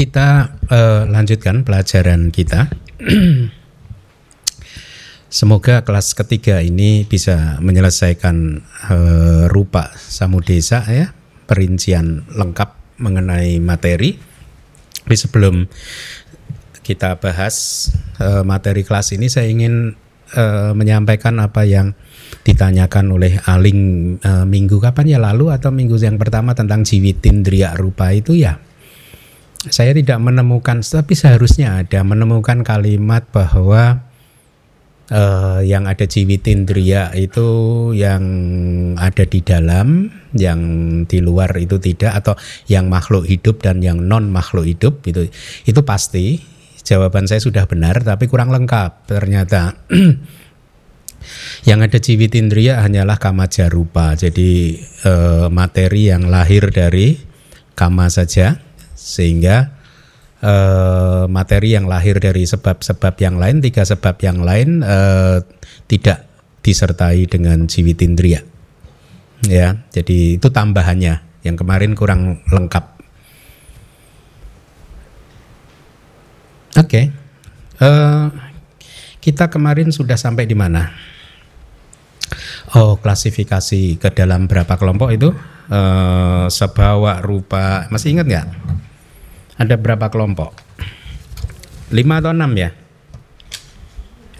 kita uh, lanjutkan pelajaran kita. Semoga kelas ketiga ini bisa menyelesaikan uh, rupa samudesa ya, perincian lengkap mengenai materi. Tapi sebelum kita bahas uh, materi kelas ini, saya ingin uh, menyampaikan apa yang ditanyakan oleh Aling uh, minggu kapan ya lalu atau minggu yang pertama tentang jiwitindria rupa itu ya saya tidak menemukan tapi seharusnya ada menemukan kalimat bahwa uh, yang ada jiwitindria itu yang ada di dalam yang di luar itu tidak atau yang makhluk hidup dan yang non makhluk hidup itu itu pasti jawaban saya sudah benar tapi kurang lengkap ternyata Yang ada jiwit indria hanyalah kama jarupa. Jadi e, materi yang lahir dari kama saja sehingga e, materi yang lahir dari sebab-sebab yang lain, tiga sebab yang lain e, tidak disertai dengan jiwit indria. Ya, jadi itu tambahannya yang kemarin kurang lengkap. Oke. Okay. Uh, kita kemarin sudah sampai di mana? Oh, klasifikasi ke dalam berapa kelompok itu? Uh, sebawa rupa, masih ingat nggak? Ada berapa kelompok? Lima atau enam ya?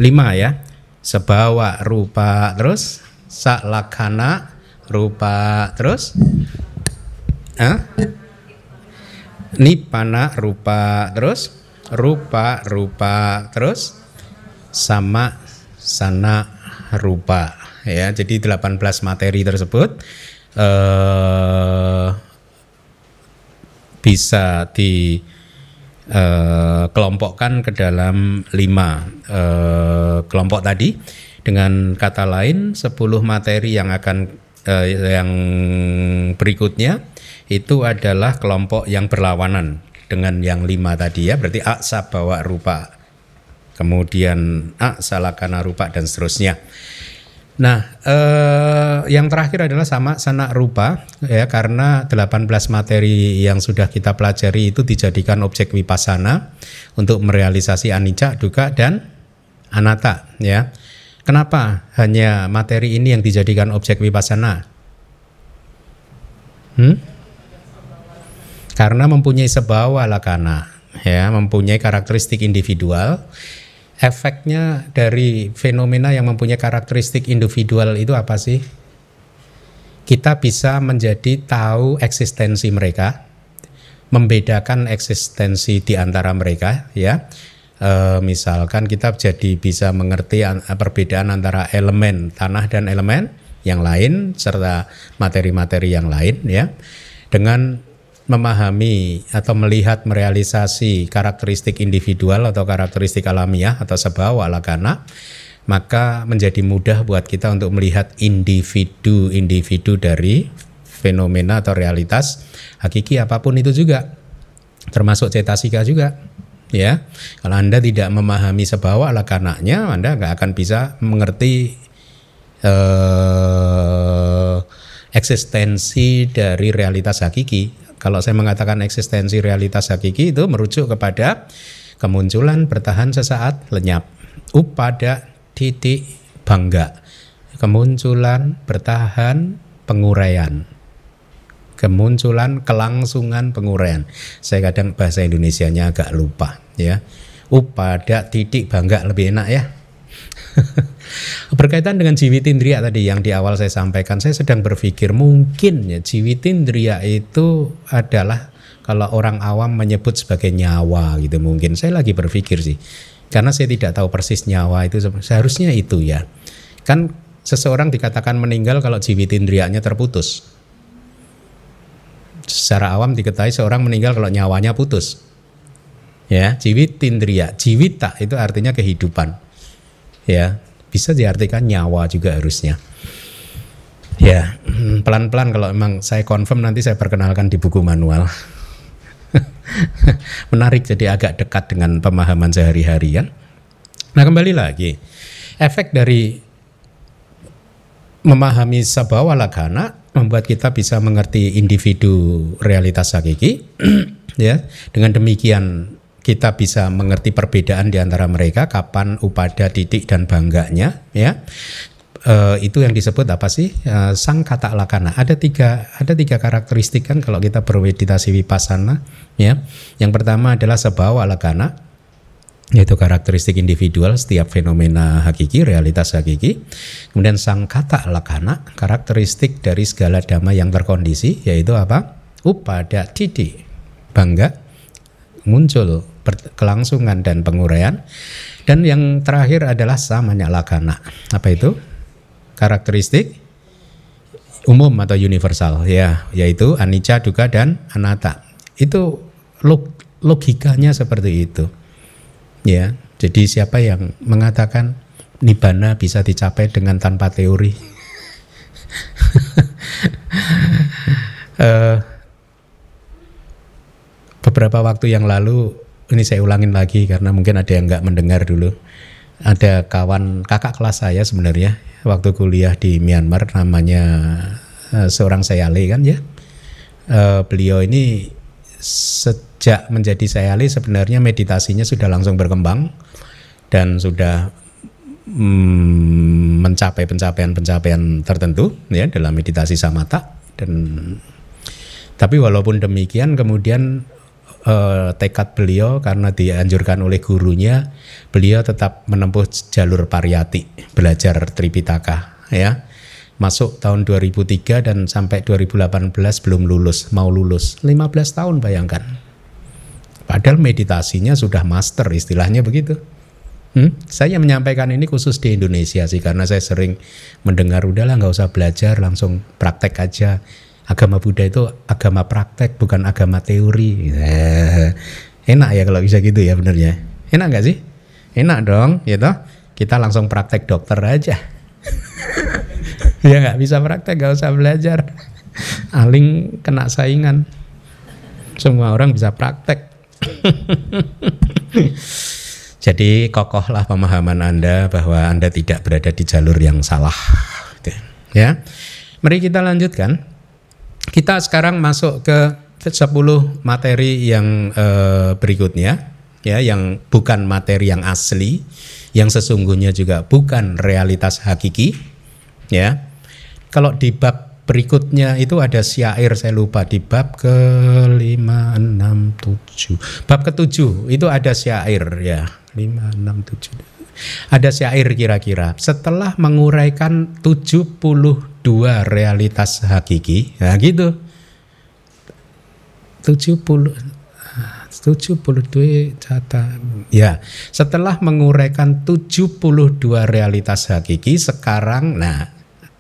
Lima ya. Sebawa rupa terus salakana rupa terus Hah? Nipana rupa terus rupa rupa terus sama sana rupa ya. Jadi 18 materi tersebut eh, bisa di eh, kelompokkan ke dalam lima eh, kelompok tadi. Dengan kata lain, 10 materi yang akan eh, yang berikutnya itu adalah kelompok yang berlawanan dengan yang lima tadi ya. Berarti aksa bawa rupa kemudian a salakana rupa dan seterusnya. Nah, eh, yang terakhir adalah sama sanak rupa ya karena 18 materi yang sudah kita pelajari itu dijadikan objek wipasana untuk merealisasi anicca, duka dan anatta ya. Kenapa hanya materi ini yang dijadikan objek wipasana? Hmm? Karena mempunyai sebawa lakana ya, mempunyai karakteristik individual efeknya dari fenomena yang mempunyai karakteristik individual itu apa sih? Kita bisa menjadi tahu eksistensi mereka, membedakan eksistensi di antara mereka, ya. E, misalkan kita jadi bisa mengerti perbedaan antara elemen tanah dan elemen yang lain serta materi-materi yang lain, ya. Dengan memahami atau melihat merealisasi karakteristik individual atau karakteristik alamiah atau sebawa lakana maka menjadi mudah buat kita untuk melihat individu-individu dari fenomena atau realitas hakiki apa pun itu juga. Termasuk cetasika juga ya. Kalau anda tidak memahami sebawa lakananya anda nggak akan bisa mengerti eh, eksistensi dari realitas hakiki kalau saya mengatakan eksistensi realitas hakiki itu merujuk kepada kemunculan bertahan sesaat lenyap. Upada titik bangga. Kemunculan bertahan penguraian. Kemunculan kelangsungan penguraian. Saya kadang bahasa Indonesianya agak lupa ya. Upada titik bangga lebih enak ya. Berkaitan dengan jiwitindria tadi yang di awal saya sampaikan, saya sedang berpikir mungkin ya jiwitindria itu adalah kalau orang awam menyebut sebagai nyawa gitu mungkin. Saya lagi berpikir sih. Karena saya tidak tahu persis nyawa itu seharusnya itu ya. Kan seseorang dikatakan meninggal kalau jiwitindrianya terputus. Secara awam diketahui seorang meninggal kalau nyawanya putus. Ya, jiwitindria, jiwita itu artinya kehidupan. Ya, bisa diartikan nyawa juga harusnya. Ya, hmm, pelan-pelan kalau memang saya confirm nanti saya perkenalkan di buku manual. Menarik jadi agak dekat dengan pemahaman sehari-hari kan. Nah kembali lagi, efek dari memahami sabawa lakana membuat kita bisa mengerti individu realitas hakiki ya. Dengan demikian kita bisa mengerti perbedaan di antara mereka kapan upada didik dan bangganya ya uh, itu yang disebut apa sih uh, sang kata lakana ada tiga ada tiga karakteristik kan kalau kita bermeditasi vipassana ya yang pertama adalah sebawa lakana yaitu karakteristik individual setiap fenomena hakiki, realitas hakiki. Kemudian sang kata lakana, karakteristik dari segala dhamma yang terkondisi, yaitu apa? Upada didi, bangga, muncul kelangsungan dan penguraian. Dan yang terakhir adalah samanya lakana. Apa itu? Karakteristik umum atau universal ya, yaitu anicca, dukkha dan anatta. Itu log logikanya seperti itu. Ya, jadi siapa yang mengatakan nibbana bisa dicapai dengan tanpa teori? uh, beberapa waktu yang lalu ini saya ulangin lagi karena mungkin ada yang nggak mendengar dulu. Ada kawan kakak kelas saya sebenarnya waktu kuliah di Myanmar namanya uh, seorang sayale kan ya. Uh, beliau ini sejak menjadi sayale sebenarnya meditasinya sudah langsung berkembang dan sudah mm, mencapai pencapaian-pencapaian tertentu ya dalam meditasi samata dan tapi walaupun demikian kemudian uh, tekad beliau karena dianjurkan oleh gurunya, beliau tetap menempuh jalur pariyati, belajar Tripitaka ya. Masuk tahun 2003 dan sampai 2018 belum lulus, mau lulus. 15 tahun bayangkan. Padahal meditasinya sudah master istilahnya begitu. Hmm? Saya menyampaikan ini khusus di Indonesia sih karena saya sering mendengar udahlah nggak usah belajar langsung praktek aja agama Buddha itu agama praktek bukan agama teori. Eh, enak ya kalau bisa gitu ya benernya. Enak nggak sih? Enak dong, gitu. Kita langsung praktek dokter aja. ya nggak bisa praktek, nggak usah belajar. Aling kena saingan. Semua orang bisa praktek. Jadi kokohlah pemahaman Anda bahwa Anda tidak berada di jalur yang salah. Gitu. Ya. Mari kita lanjutkan. Kita sekarang masuk ke 10 materi yang uh, berikutnya ya yang bukan materi yang asli, yang sesungguhnya juga bukan realitas hakiki ya. Kalau di bab berikutnya itu ada syair saya lupa di bab ke 5 6 7. Bab ke-7 itu ada syair ya. 5 6 7 ada syair kira-kira setelah menguraikan 72 realitas hakiki. Nah gitu. 70 72 cata ya setelah menguraikan 72 realitas hakiki sekarang nah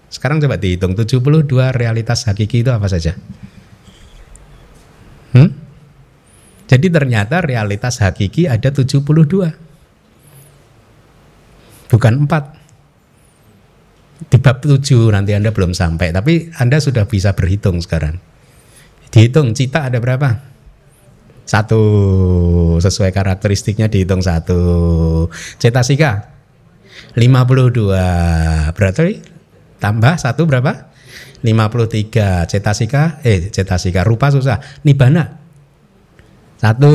sekarang coba dihitung 72 realitas hakiki itu apa saja hmm? jadi ternyata realitas hakiki ada 72 bukan empat. Di bab tujuh nanti Anda belum sampai, tapi Anda sudah bisa berhitung sekarang. Dihitung cita ada berapa? Satu sesuai karakteristiknya dihitung satu. Cetasika 52. Berarti tambah satu berapa? 53. Cetasika eh cetasika rupa susah. Nibana satu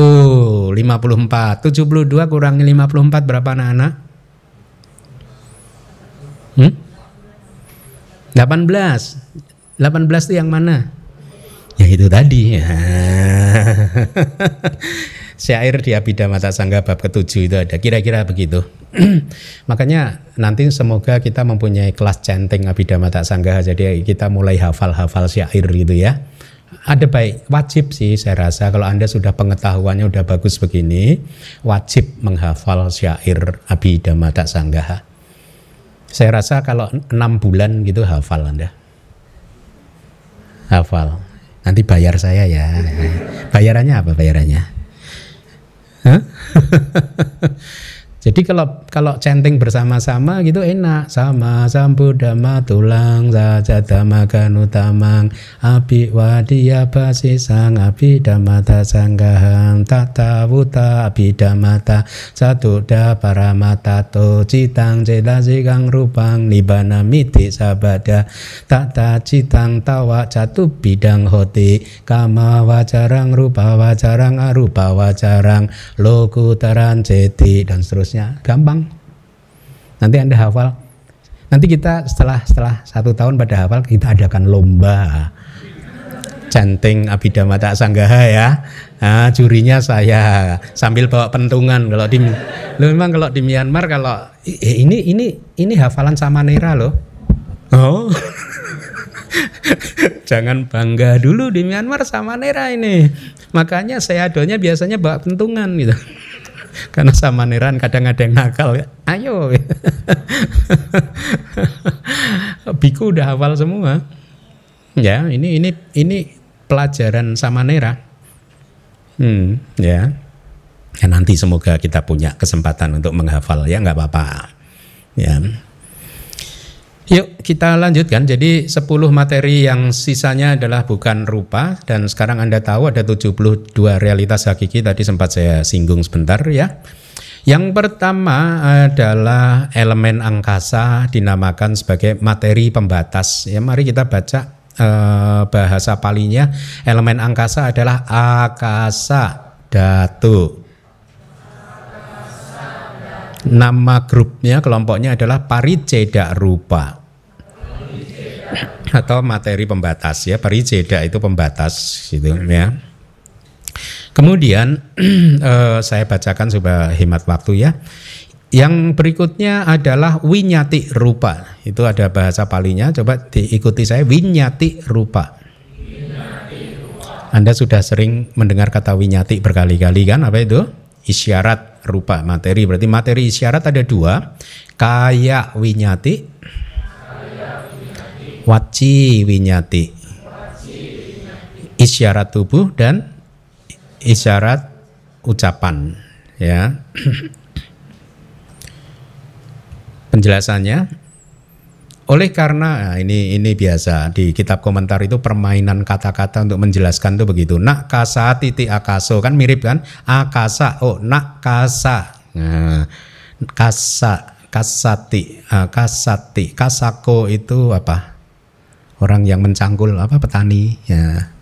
54 72 kurangi 54 berapa anak-anak? Hmm? 18. 18 itu yang mana? Ya itu tadi. Ya. Syair di Abhidhamata Sangga bab ketujuh itu ada kira-kira begitu. Makanya nanti semoga kita mempunyai kelas centeng Abhidhamata Sangga jadi kita mulai hafal-hafal syair gitu ya. Ada baik wajib sih saya rasa kalau Anda sudah pengetahuannya udah bagus begini, wajib menghafal syair Abhidhamata Sangga. Saya rasa kalau enam bulan gitu hafal Anda. Hafal. Nanti bayar saya ya. Bayarannya apa bayarannya? Jadi kalau kalau chanting bersama-sama gitu enak. Sama dama tulang saja damakan utamang api wadia basisang api damata sanggahan tata wuta api damata satu da paramata to citang sikang rupang nibana miti sabada tata citang tawa jatuh bidang hoti kama wajarang rupa wajarang arupa wajarang lokutaran ceti dan seterusnya seterusnya gampang. Nanti anda hafal. Nanti kita setelah setelah satu tahun pada hafal kita adakan lomba. Canting abidama tak sanggaha ya. Nah, jurinya saya. Sambil bawa pentungan kalau di lo memang kalau di Myanmar kalau eh, ini ini ini hafalan sama Nera loh. Oh. Jangan bangga dulu di Myanmar sama Nera ini. Makanya saya adonya biasanya bawa pentungan gitu karena sama Neran kadang ada yang nakal ayo. Biku udah hafal semua. Ya ini ini ini pelajaran sama Nera. Hmm ya. Ya nanti semoga kita punya kesempatan untuk menghafal. Ya nggak apa-apa. Ya Yuk kita lanjutkan. Jadi 10 materi yang sisanya adalah bukan rupa dan sekarang Anda tahu ada 72 realitas hakiki tadi sempat saya singgung sebentar ya. Yang pertama adalah elemen angkasa dinamakan sebagai materi pembatas. Ya mari kita baca eh, bahasa palinya. Elemen angkasa adalah akasa datu. Nama grupnya kelompoknya adalah pariceda rupa atau materi pembatas ya pariceda itu pembatas gitu ya. Kemudian eh, saya bacakan supaya hemat waktu ya. Yang berikutnya adalah winyati rupa. Itu ada bahasa palinya. Coba diikuti saya winyati rupa. Anda sudah sering mendengar kata winyati berkali-kali kan? Apa itu? Isyarat rupa materi. Berarti materi isyarat ada dua. Kayak winyati. Waci winyati. Isyarat tubuh dan isyarat ucapan ya. Penjelasannya oleh karena nah ini ini biasa di kitab komentar itu permainan kata-kata untuk menjelaskan itu begitu. Nak kasa titik akaso kan mirip kan? Akasa oh nak kasa. Nah, kasa kasati uh, kasati kasako itu apa? Orang yang mencangkul apa petani ya.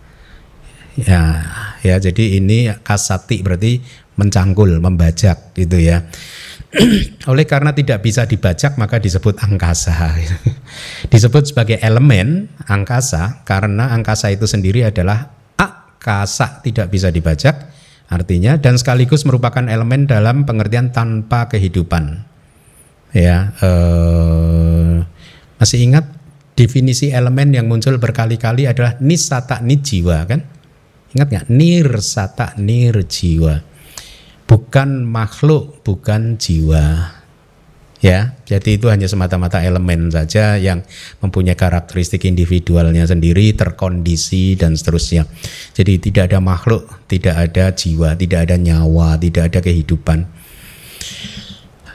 Ya, ya jadi ini kasati berarti mencangkul, membajak gitu ya. Oleh karena tidak bisa dibajak maka disebut angkasa. disebut sebagai elemen angkasa karena angkasa itu sendiri adalah akasa tidak bisa dibajak artinya dan sekaligus merupakan elemen dalam pengertian tanpa kehidupan. Ya, eh, masih ingat definisi elemen yang muncul berkali-kali adalah nisata nijiwa kan? Ingat nggak? Nirsata nirjiwa bukan makhluk, bukan jiwa. Ya, jadi itu hanya semata-mata elemen saja yang mempunyai karakteristik individualnya sendiri, terkondisi dan seterusnya. Jadi tidak ada makhluk, tidak ada jiwa, tidak ada nyawa, tidak ada kehidupan.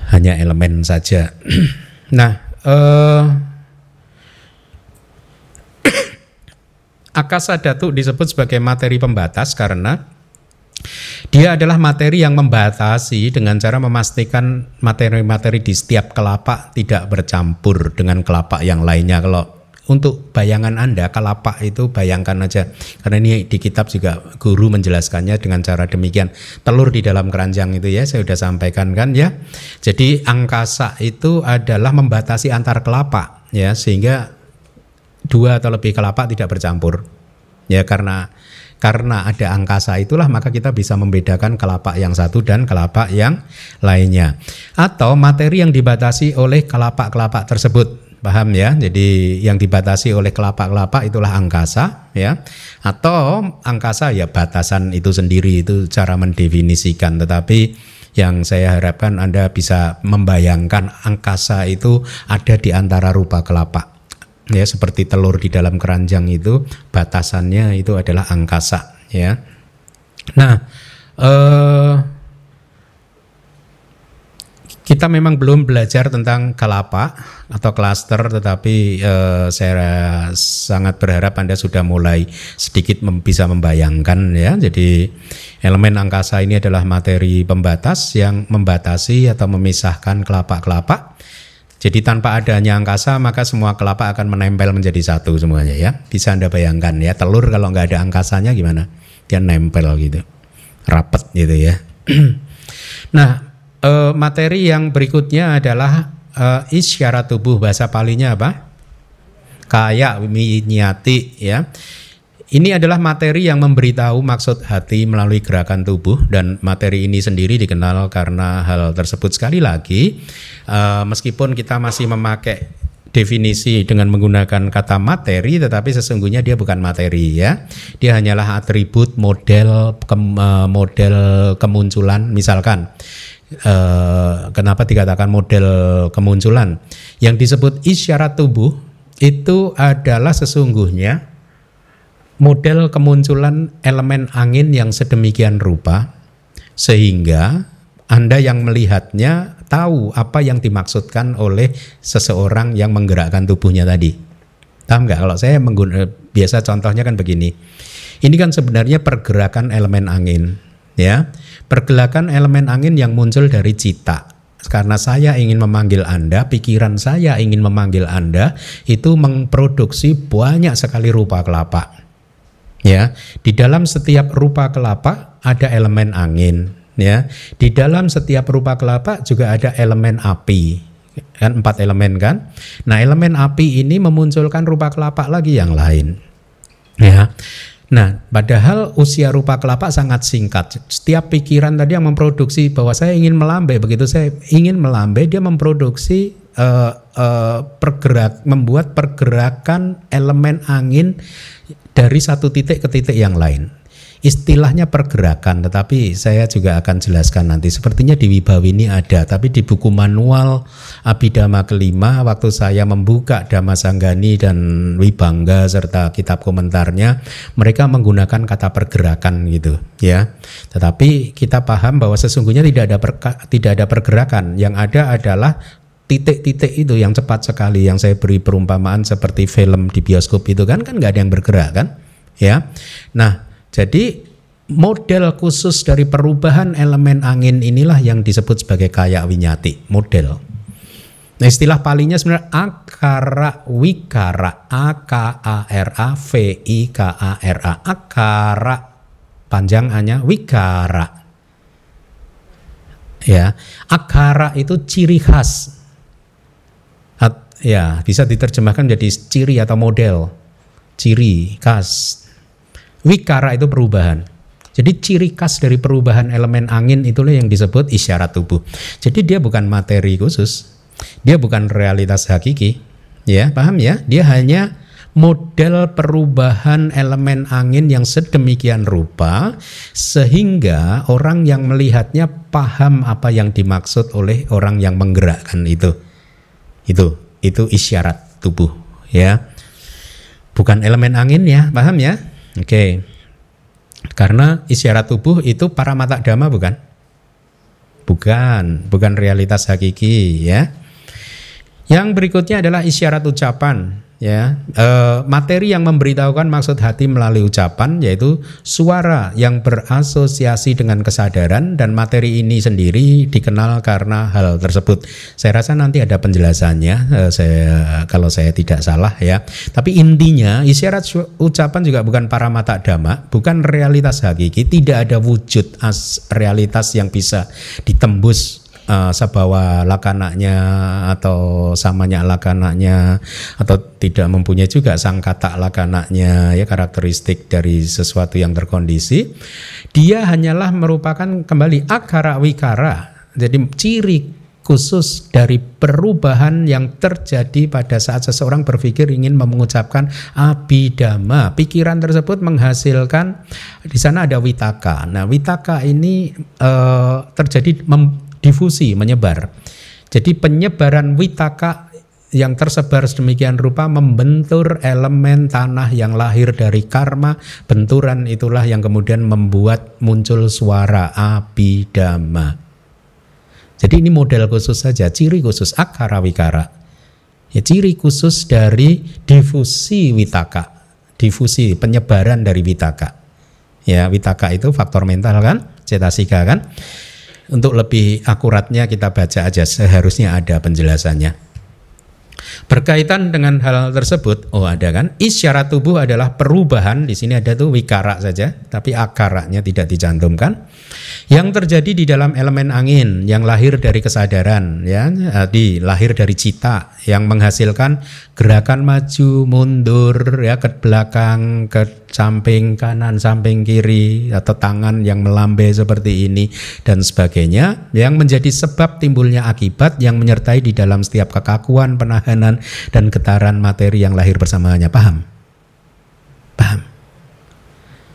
Hanya elemen saja. nah, eh, akasa datu disebut sebagai materi pembatas karena dia adalah materi yang membatasi dengan cara memastikan materi-materi di setiap kelapa tidak bercampur dengan kelapa yang lainnya. Kalau untuk bayangan Anda, kelapa itu bayangkan aja. Karena ini di kitab juga guru menjelaskannya dengan cara demikian. Telur di dalam keranjang itu ya, saya sudah sampaikan kan ya. Jadi angkasa itu adalah membatasi antar kelapa ya, sehingga dua atau lebih kelapa tidak bercampur. Ya karena karena ada angkasa itulah maka kita bisa membedakan kelapa yang satu dan kelapa yang lainnya. Atau materi yang dibatasi oleh kelapa-kelapa tersebut. Paham ya? Jadi yang dibatasi oleh kelapa-kelapa itulah angkasa ya. Atau angkasa ya batasan itu sendiri itu cara mendefinisikan tetapi yang saya harapkan Anda bisa membayangkan angkasa itu ada di antara rupa kelapa ya seperti telur di dalam keranjang itu batasannya itu adalah angkasa ya nah eh, kita memang belum belajar tentang kelapa atau klaster, tetapi eh, saya sangat berharap Anda sudah mulai sedikit mem bisa membayangkan ya. Jadi elemen angkasa ini adalah materi pembatas yang membatasi atau memisahkan kelapa-kelapa. Jadi tanpa adanya angkasa maka semua kelapa akan menempel menjadi satu semuanya ya. Bisa Anda bayangkan ya telur kalau nggak ada angkasanya gimana? Dia nempel gitu, rapet gitu ya. nah uh, materi yang berikutnya adalah uh, isyarat tubuh bahasa palinya apa? Kayak miniati ya. Ini adalah materi yang memberitahu maksud hati melalui gerakan tubuh dan materi ini sendiri dikenal karena hal tersebut sekali lagi uh, meskipun kita masih memakai definisi dengan menggunakan kata materi tetapi sesungguhnya dia bukan materi ya. Dia hanyalah atribut model ke, model kemunculan misalkan Uh, kenapa dikatakan model kemunculan? Yang disebut isyarat tubuh itu adalah sesungguhnya model kemunculan elemen angin yang sedemikian rupa sehingga Anda yang melihatnya tahu apa yang dimaksudkan oleh seseorang yang menggerakkan tubuhnya tadi. Paham nggak? Kalau saya menggunakan biasa contohnya kan begini. Ini kan sebenarnya pergerakan elemen angin, ya Pergelakan elemen angin yang muncul dari cita. Karena saya ingin memanggil Anda, pikiran saya ingin memanggil Anda, itu memproduksi banyak sekali rupa kelapa. Ya, di dalam setiap rupa kelapa ada elemen angin, ya. Di dalam setiap rupa kelapa juga ada elemen api, kan empat elemen kan. Nah elemen api ini memunculkan rupa kelapa lagi yang lain. Ya, Nah, padahal usia rupa kelapa sangat singkat. Setiap pikiran tadi yang memproduksi bahwa saya ingin melambai, begitu saya ingin melambai, dia memproduksi uh, uh, pergerak, membuat pergerakan elemen angin dari satu titik ke titik yang lain. Istilahnya pergerakan tetapi saya juga akan jelaskan nanti. Sepertinya di Wibawi ini ada tapi di buku manual Abhidhamma kelima waktu saya membuka Dhamma Sanggani dan Wibangga serta kitab komentarnya mereka menggunakan kata pergerakan gitu ya. Tetapi kita paham bahwa sesungguhnya tidak ada tidak ada pergerakan. Yang ada adalah titik-titik itu yang cepat sekali yang saya beri perumpamaan seperti film di bioskop itu kan kan nggak ada yang bergerak kan ya nah jadi model khusus dari perubahan elemen angin inilah yang disebut sebagai kaya winyati, model. Nah istilah palingnya sebenarnya akara wikara, A K A R A V I K A R A, akara panjangannya wikara. Ya, akara itu ciri khas. Ya, bisa diterjemahkan menjadi ciri atau model, ciri khas Wikara itu perubahan. Jadi ciri khas dari perubahan elemen angin itulah yang disebut isyarat tubuh. Jadi dia bukan materi khusus, dia bukan realitas hakiki, ya paham ya? Dia hanya model perubahan elemen angin yang sedemikian rupa sehingga orang yang melihatnya paham apa yang dimaksud oleh orang yang menggerakkan itu. Itu itu isyarat tubuh, ya. Bukan elemen angin ya, paham ya? Oke. Okay. Karena isyarat tubuh itu para mata dhamma bukan? Bukan, bukan realitas hakiki ya. Yang berikutnya adalah isyarat ucapan ya. E, materi yang memberitahukan maksud hati melalui ucapan yaitu suara yang berasosiasi dengan kesadaran dan materi ini sendiri dikenal karena hal tersebut. Saya rasa nanti ada penjelasannya e, saya kalau saya tidak salah ya. Tapi intinya isyarat ucapan juga bukan para mata dhamma bukan realitas hakiki tidak ada wujud as realitas yang bisa ditembus uh, sabawa lakananya atau samanya lakananya atau tidak mempunyai juga sang kata lakananya ya karakteristik dari sesuatu yang terkondisi dia hanyalah merupakan kembali akara wikara jadi ciri khusus dari perubahan yang terjadi pada saat seseorang berpikir ingin mengucapkan abidama. Pikiran tersebut menghasilkan di sana ada witaka. Nah, witaka ini uh, terjadi mem, difusi, menyebar. Jadi penyebaran witaka yang tersebar sedemikian rupa membentur elemen tanah yang lahir dari karma. Benturan itulah yang kemudian membuat muncul suara abidama. Jadi ini model khusus saja, ciri khusus akara wikara. Ya, ciri khusus dari difusi witaka, difusi penyebaran dari witaka. Ya, witaka itu faktor mental kan, cetasika kan. Untuk lebih akuratnya kita baca aja, seharusnya ada penjelasannya. Berkaitan dengan hal tersebut, oh ada kan? Isyarat tubuh adalah perubahan. Di sini ada tuh wikara saja, tapi akaraknya tidak dicantumkan. Yang terjadi di dalam elemen angin yang lahir dari kesadaran, ya, eh, di lahir dari cita yang menghasilkan gerakan maju mundur, ya, ke belakang, ke samping kanan, samping kiri, atau tangan yang melambai seperti ini dan sebagainya, yang menjadi sebab timbulnya akibat yang menyertai di dalam setiap kekakuan, penahanan, dan getaran materi yang lahir bersamanya. Paham? Paham?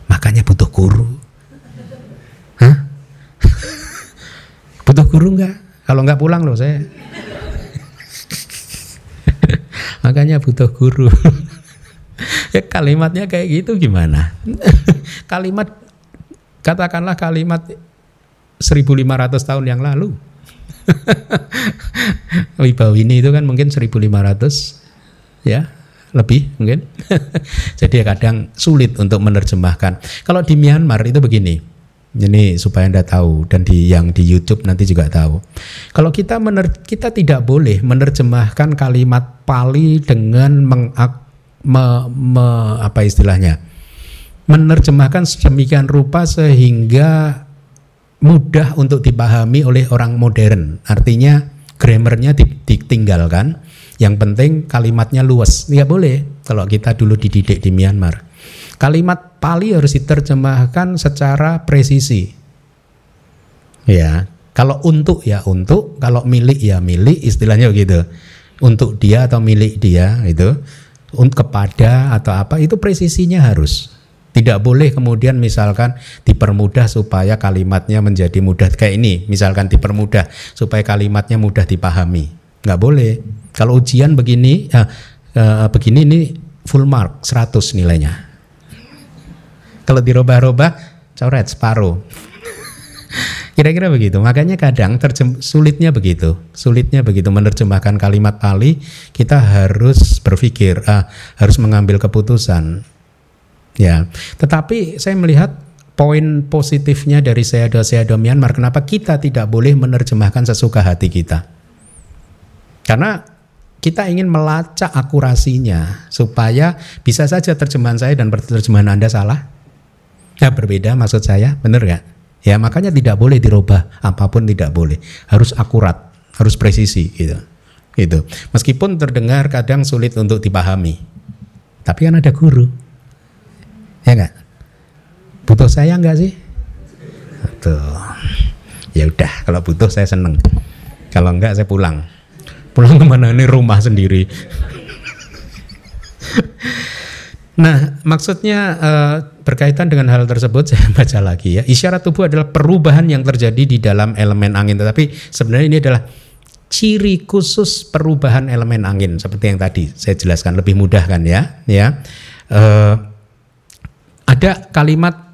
Makanya butuh guru. Hah? butuh guru enggak? Kalau enggak pulang loh saya. Makanya butuh guru. ya kalimatnya kayak gitu gimana? kalimat katakanlah kalimat 1500 tahun yang lalu. Wibawini itu kan mungkin 1500 ya lebih mungkin. Jadi kadang sulit untuk menerjemahkan. Kalau di Myanmar itu begini. Ini supaya Anda tahu dan di yang di YouTube nanti juga tahu. Kalau kita mener, kita tidak boleh menerjemahkan kalimat Pali dengan mengak, me, me, apa istilahnya? menerjemahkan sedemikian rupa sehingga mudah untuk dipahami oleh orang modern. Artinya grammarnya ditinggalkan. Yang penting kalimatnya luas. Ya boleh kalau kita dulu dididik di Myanmar. Kalimat Pali harus diterjemahkan secara presisi. Ya, kalau untuk ya untuk, kalau milik ya milik, istilahnya begitu. Untuk dia atau milik dia itu, kepada atau apa itu presisinya harus. Tidak boleh kemudian misalkan dipermudah supaya kalimatnya menjadi mudah kayak ini, misalkan dipermudah supaya kalimatnya mudah dipahami. Nggak boleh. Kalau ujian begini, uh, uh, begini ini full mark 100 nilainya. Kalau dirubah-rubah, coret separuh. Kira-kira begitu. Makanya kadang sulitnya begitu. Sulitnya begitu menerjemahkan kalimat Pali, kita harus berpikir, uh, harus mengambil keputusan Ya, tetapi saya melihat poin positifnya dari Seado-Seado Myanmar, kenapa kita tidak boleh menerjemahkan sesuka hati kita? Karena kita ingin melacak akurasinya supaya bisa saja terjemahan saya dan terjemahan Anda salah. Ya berbeda maksud saya, benar nggak? Ya makanya tidak boleh dirubah, apa pun tidak boleh. Harus akurat, harus presisi gitu. Gitu. Meskipun terdengar kadang sulit untuk dipahami. Tapi kan ada guru. Ya enggak? Butuh saya enggak sih? Tuh. Ya udah, kalau butuh saya seneng. Kalau enggak saya pulang. Pulang ke mana ini rumah sendiri. nah, maksudnya uh, berkaitan dengan hal tersebut saya baca lagi ya. Isyarat tubuh adalah perubahan yang terjadi di dalam elemen angin. Tetapi sebenarnya ini adalah ciri khusus perubahan elemen angin seperti yang tadi saya jelaskan lebih mudah kan ya ya uh, ada kalimat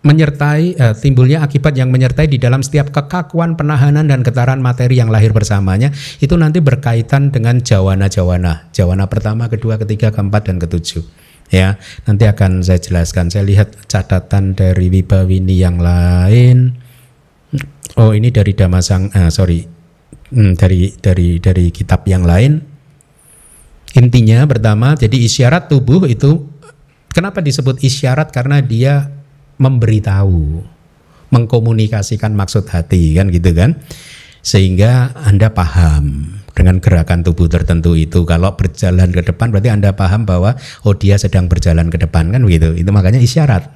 menyertai eh, timbulnya akibat yang menyertai di dalam setiap kekakuan penahanan dan getaran materi yang lahir bersamanya itu nanti berkaitan dengan jawana-jawana. Jawana pertama kedua ketiga keempat dan ketujuh. Ya nanti akan saya jelaskan. Saya lihat catatan dari Wibawini yang lain. Oh ini dari Damasang eh, sorry. Hmm, dari dari dari kitab yang lain. Intinya pertama jadi isyarat tubuh itu Kenapa disebut isyarat? Karena dia memberitahu, mengkomunikasikan maksud hati kan gitu kan. Sehingga Anda paham dengan gerakan tubuh tertentu itu kalau berjalan ke depan berarti Anda paham bahwa oh dia sedang berjalan ke depan kan begitu. Itu makanya isyarat.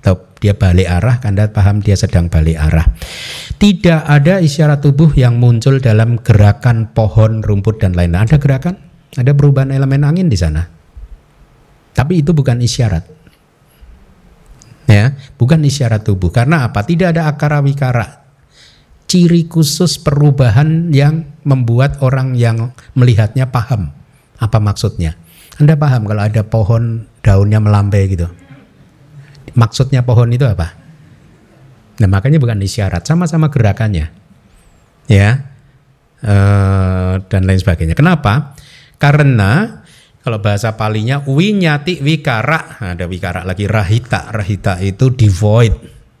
Atau dia balik arah, Anda paham dia sedang balik arah. Tidak ada isyarat tubuh yang muncul dalam gerakan pohon, rumput dan lain-lain. Ada gerakan? Ada perubahan elemen angin di sana? Tapi itu bukan isyarat. Ya, bukan isyarat tubuh. Karena apa? Tidak ada akara wikara. Ciri khusus perubahan yang membuat orang yang melihatnya paham apa maksudnya. Anda paham kalau ada pohon daunnya melambai gitu. Maksudnya pohon itu apa? Nah, makanya bukan isyarat, sama-sama gerakannya. ya uh, dan lain sebagainya. Kenapa? Karena kalau bahasa palinya winyati wikara, ada wikara lagi rahita. Rahita itu devoid,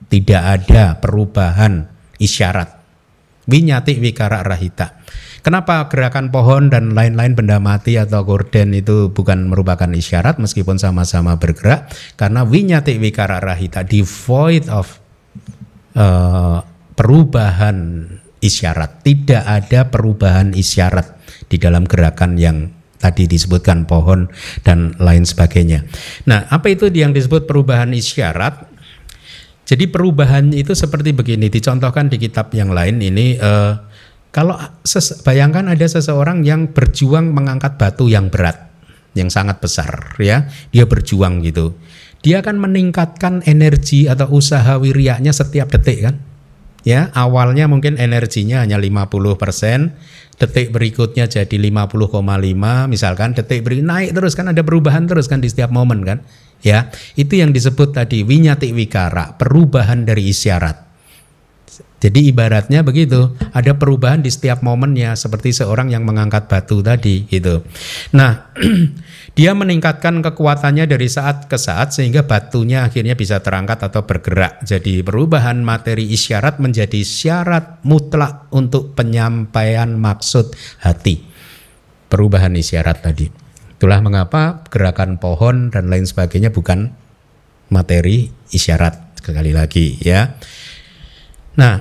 tidak ada perubahan isyarat. Winyati wikara rahita. Kenapa gerakan pohon dan lain-lain benda mati atau gorden itu bukan merupakan isyarat meskipun sama-sama bergerak? Karena winyati wikara rahita, devoid of uh, perubahan isyarat. Tidak ada perubahan isyarat di dalam gerakan yang tadi disebutkan pohon dan lain sebagainya. Nah, apa itu yang disebut perubahan isyarat? Jadi perubahan itu seperti begini, dicontohkan di kitab yang lain ini. Uh, kalau bayangkan ada seseorang yang berjuang mengangkat batu yang berat, yang sangat besar, ya, dia berjuang gitu. Dia akan meningkatkan energi atau usaha wiriaknya setiap detik kan. Ya, awalnya mungkin energinya hanya 50%, detik berikutnya jadi 50,5 misalkan detik beri naik terus kan ada perubahan terus kan di setiap momen kan ya itu yang disebut tadi winyati wikara perubahan dari isyarat jadi ibaratnya begitu, ada perubahan di setiap momennya seperti seorang yang mengangkat batu tadi gitu. Nah, dia meningkatkan kekuatannya dari saat ke saat sehingga batunya akhirnya bisa terangkat atau bergerak. Jadi perubahan materi isyarat menjadi syarat mutlak untuk penyampaian maksud hati. Perubahan isyarat tadi. Itulah mengapa gerakan pohon dan lain sebagainya bukan materi isyarat sekali lagi ya. Nah,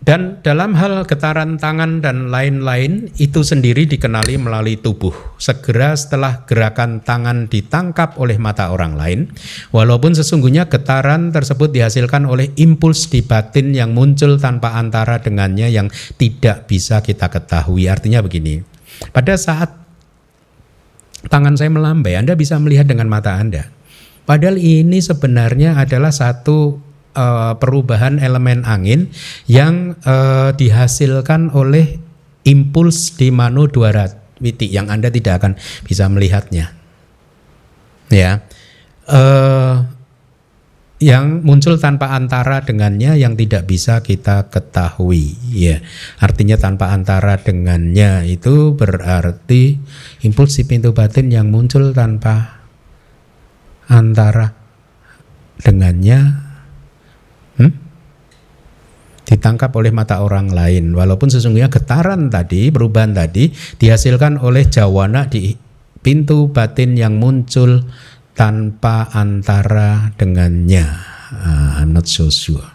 dan dalam hal getaran tangan dan lain-lain itu sendiri dikenali melalui tubuh. Segera setelah gerakan tangan ditangkap oleh mata orang lain, walaupun sesungguhnya getaran tersebut dihasilkan oleh impuls di batin yang muncul tanpa antara dengannya yang tidak bisa kita ketahui. Artinya begini, pada saat tangan saya melambai, Anda bisa melihat dengan mata Anda. Padahal ini sebenarnya adalah satu uh, perubahan elemen angin yang uh, dihasilkan oleh impuls di mano witi yang Anda tidak akan bisa melihatnya. Ya. Uh, yang muncul tanpa antara dengannya yang tidak bisa kita ketahui ya artinya tanpa antara dengannya itu berarti impuls di pintu batin yang muncul tanpa antara dengannya hmm? ditangkap oleh mata orang lain. Walaupun sesungguhnya getaran tadi perubahan tadi dihasilkan oleh jawana di pintu batin yang muncul tanpa antara dengannya. Uh, not so sure.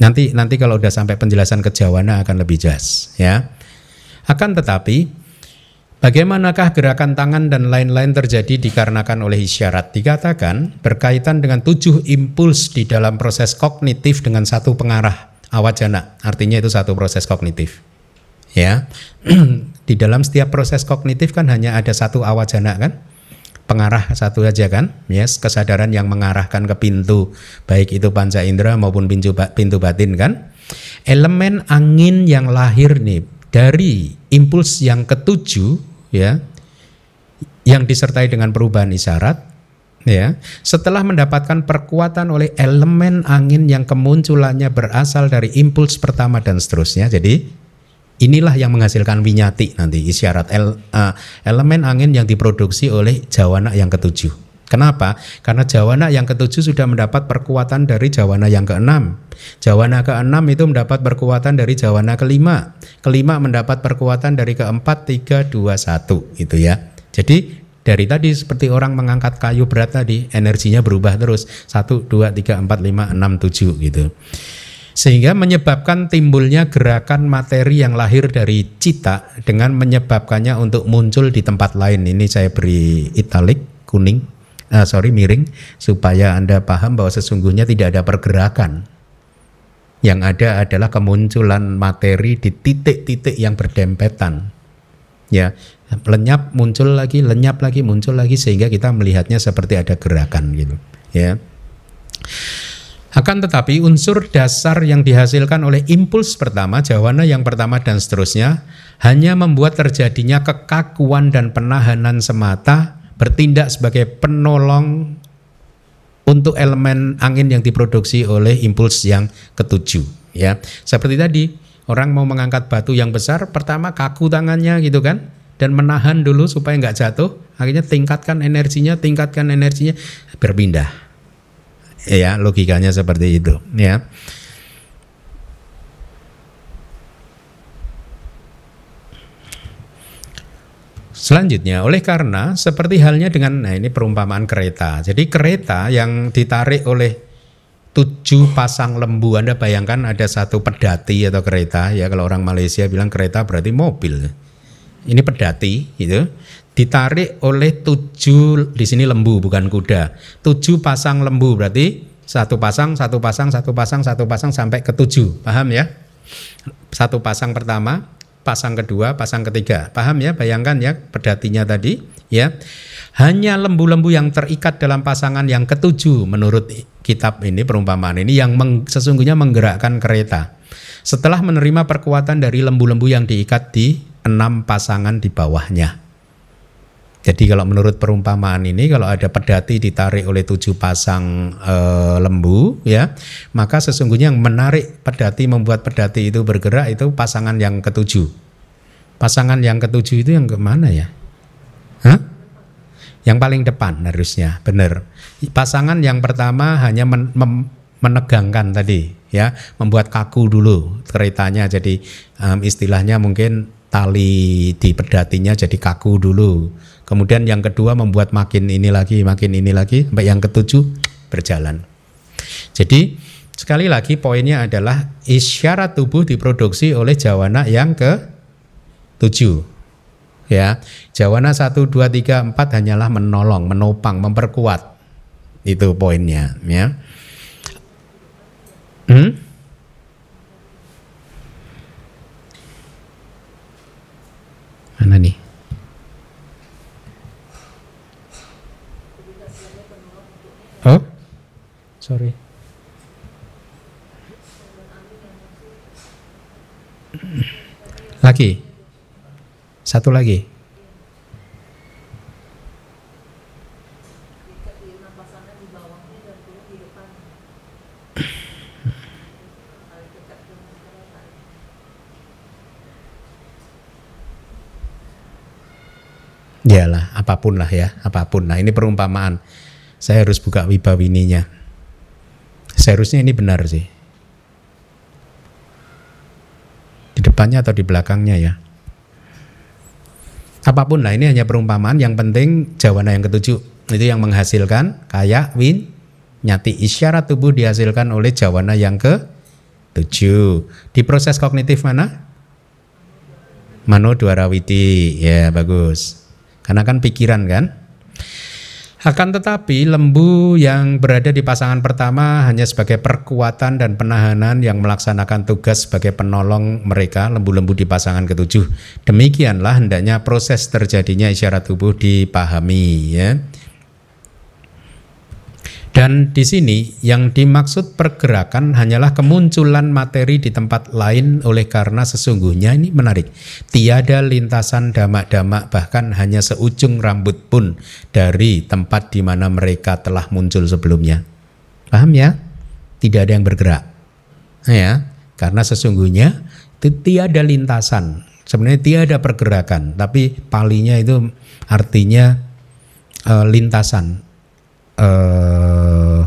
Nanti nanti kalau udah sampai penjelasan kejawana akan lebih jelas ya. Akan tetapi Bagaimanakah gerakan tangan dan lain-lain terjadi dikarenakan oleh isyarat? Dikatakan berkaitan dengan tujuh impuls di dalam proses kognitif dengan satu pengarah awajana. Artinya itu satu proses kognitif. Ya, di dalam setiap proses kognitif kan hanya ada satu awajana kan? Pengarah satu aja kan? Yes, kesadaran yang mengarahkan ke pintu, baik itu panca indera maupun pintu, pintu batin kan? Elemen angin yang lahir nih dari impuls yang ketujuh ya yang disertai dengan perubahan isyarat ya. Setelah mendapatkan perkuatan oleh elemen angin yang kemunculannya berasal dari impuls pertama dan seterusnya jadi inilah yang menghasilkan winyati nanti isyarat el, uh, elemen angin yang diproduksi oleh jawana yang ketujuh Kenapa? Karena jawana yang ketujuh sudah mendapat perkuatan dari jawana yang keenam. Jawana keenam itu mendapat perkuatan dari jawana kelima. Kelima mendapat perkuatan dari keempat, tiga, dua, satu. Itu ya. Jadi dari tadi seperti orang mengangkat kayu berat tadi, energinya berubah terus. Satu, dua, tiga, empat, lima, enam, tujuh gitu. Sehingga menyebabkan timbulnya gerakan materi yang lahir dari cita dengan menyebabkannya untuk muncul di tempat lain. Ini saya beri italik kuning uh, sorry miring supaya anda paham bahwa sesungguhnya tidak ada pergerakan. Yang ada adalah kemunculan materi di titik-titik yang berdempetan. Ya lenyap muncul lagi lenyap lagi muncul lagi sehingga kita melihatnya seperti ada gerakan gitu ya. Akan tetapi unsur dasar yang dihasilkan oleh impuls pertama, jawana yang pertama dan seterusnya hanya membuat terjadinya kekakuan dan penahanan semata bertindak sebagai penolong untuk elemen angin yang diproduksi oleh impuls yang ketujuh ya seperti tadi Orang mau mengangkat batu yang besar, pertama kaku tangannya gitu kan, dan menahan dulu supaya nggak jatuh. Akhirnya tingkatkan energinya, tingkatkan energinya, berpindah. Ya, logikanya seperti itu. Ya. Selanjutnya, oleh karena seperti halnya dengan, nah ini perumpamaan kereta. Jadi kereta yang ditarik oleh tujuh pasang lembu, Anda bayangkan ada satu pedati atau kereta, ya kalau orang Malaysia bilang kereta berarti mobil. Ini pedati, gitu. Ditarik oleh tujuh, di sini lembu bukan kuda. Tujuh pasang lembu berarti satu pasang, satu pasang, satu pasang, satu pasang sampai ke tujuh. Paham ya? Satu pasang pertama, pasang kedua, pasang ketiga. Paham ya? Bayangkan ya pedatinya tadi, ya. Hanya lembu-lembu yang terikat dalam pasangan yang ketujuh menurut kitab ini perumpamaan ini yang meng, sesungguhnya menggerakkan kereta. Setelah menerima perkuatan dari lembu-lembu yang diikat di enam pasangan di bawahnya. Jadi kalau menurut perumpamaan ini kalau ada pedati ditarik oleh tujuh pasang e, lembu ya, maka sesungguhnya yang menarik pedati membuat pedati itu bergerak itu pasangan yang ketujuh. Pasangan yang ketujuh itu yang ke mana ya? Hah? Yang paling depan harusnya, benar. Pasangan yang pertama hanya men, mem, menegangkan tadi ya, membuat kaku dulu keretanya jadi um, istilahnya mungkin tali di pedatinya jadi kaku dulu Kemudian yang kedua membuat makin ini lagi, makin ini lagi, sampai yang ketujuh berjalan. Jadi sekali lagi poinnya adalah isyarat tubuh diproduksi oleh jawana yang ke tujuh. Ya, jawana satu dua tiga empat hanyalah menolong, menopang, memperkuat. Itu poinnya, ya. Hmm? Mana nih? Oh, sorry. Lagi, satu lagi. Iyalah, apa pun lah ya, apa pun. Nah, ini perumpamaan saya harus buka wibawininya. Seharusnya ini benar sih. Di depannya atau di belakangnya ya. Apa pun lah ini hanya perumpamaan. Yang penting jawana yang ketujuh. Itu yang menghasilkan kaya win nyati. Isyarat tubuh dihasilkan oleh jawana yang ke tujuh di proses kognitif mana? Mano dwarawiti. Ya bagus. Karena kan pikiran kan akan tetapi lembu yang berada di pasangan pertama hanya sebagai perkuatan dan penahanan yang melaksanakan tugas sebagai penolong mereka lembu-lembu di pasangan ketujuh. Demikianlah hendaknya proses terjadinya isyarat tubuh dipahami ya. Dan di sini yang dimaksud pergerakan hanyalah kemunculan materi di tempat lain oleh karena sesungguhnya ini menarik. Tiada lintasan damak-damak bahkan hanya seujung rambut pun dari tempat di mana mereka telah muncul sebelumnya. Paham ya? Tidak ada yang bergerak. Ya, karena sesungguhnya tiada lintasan. Sebenarnya tiada pergerakan, tapi palinya itu artinya e, lintasan eh,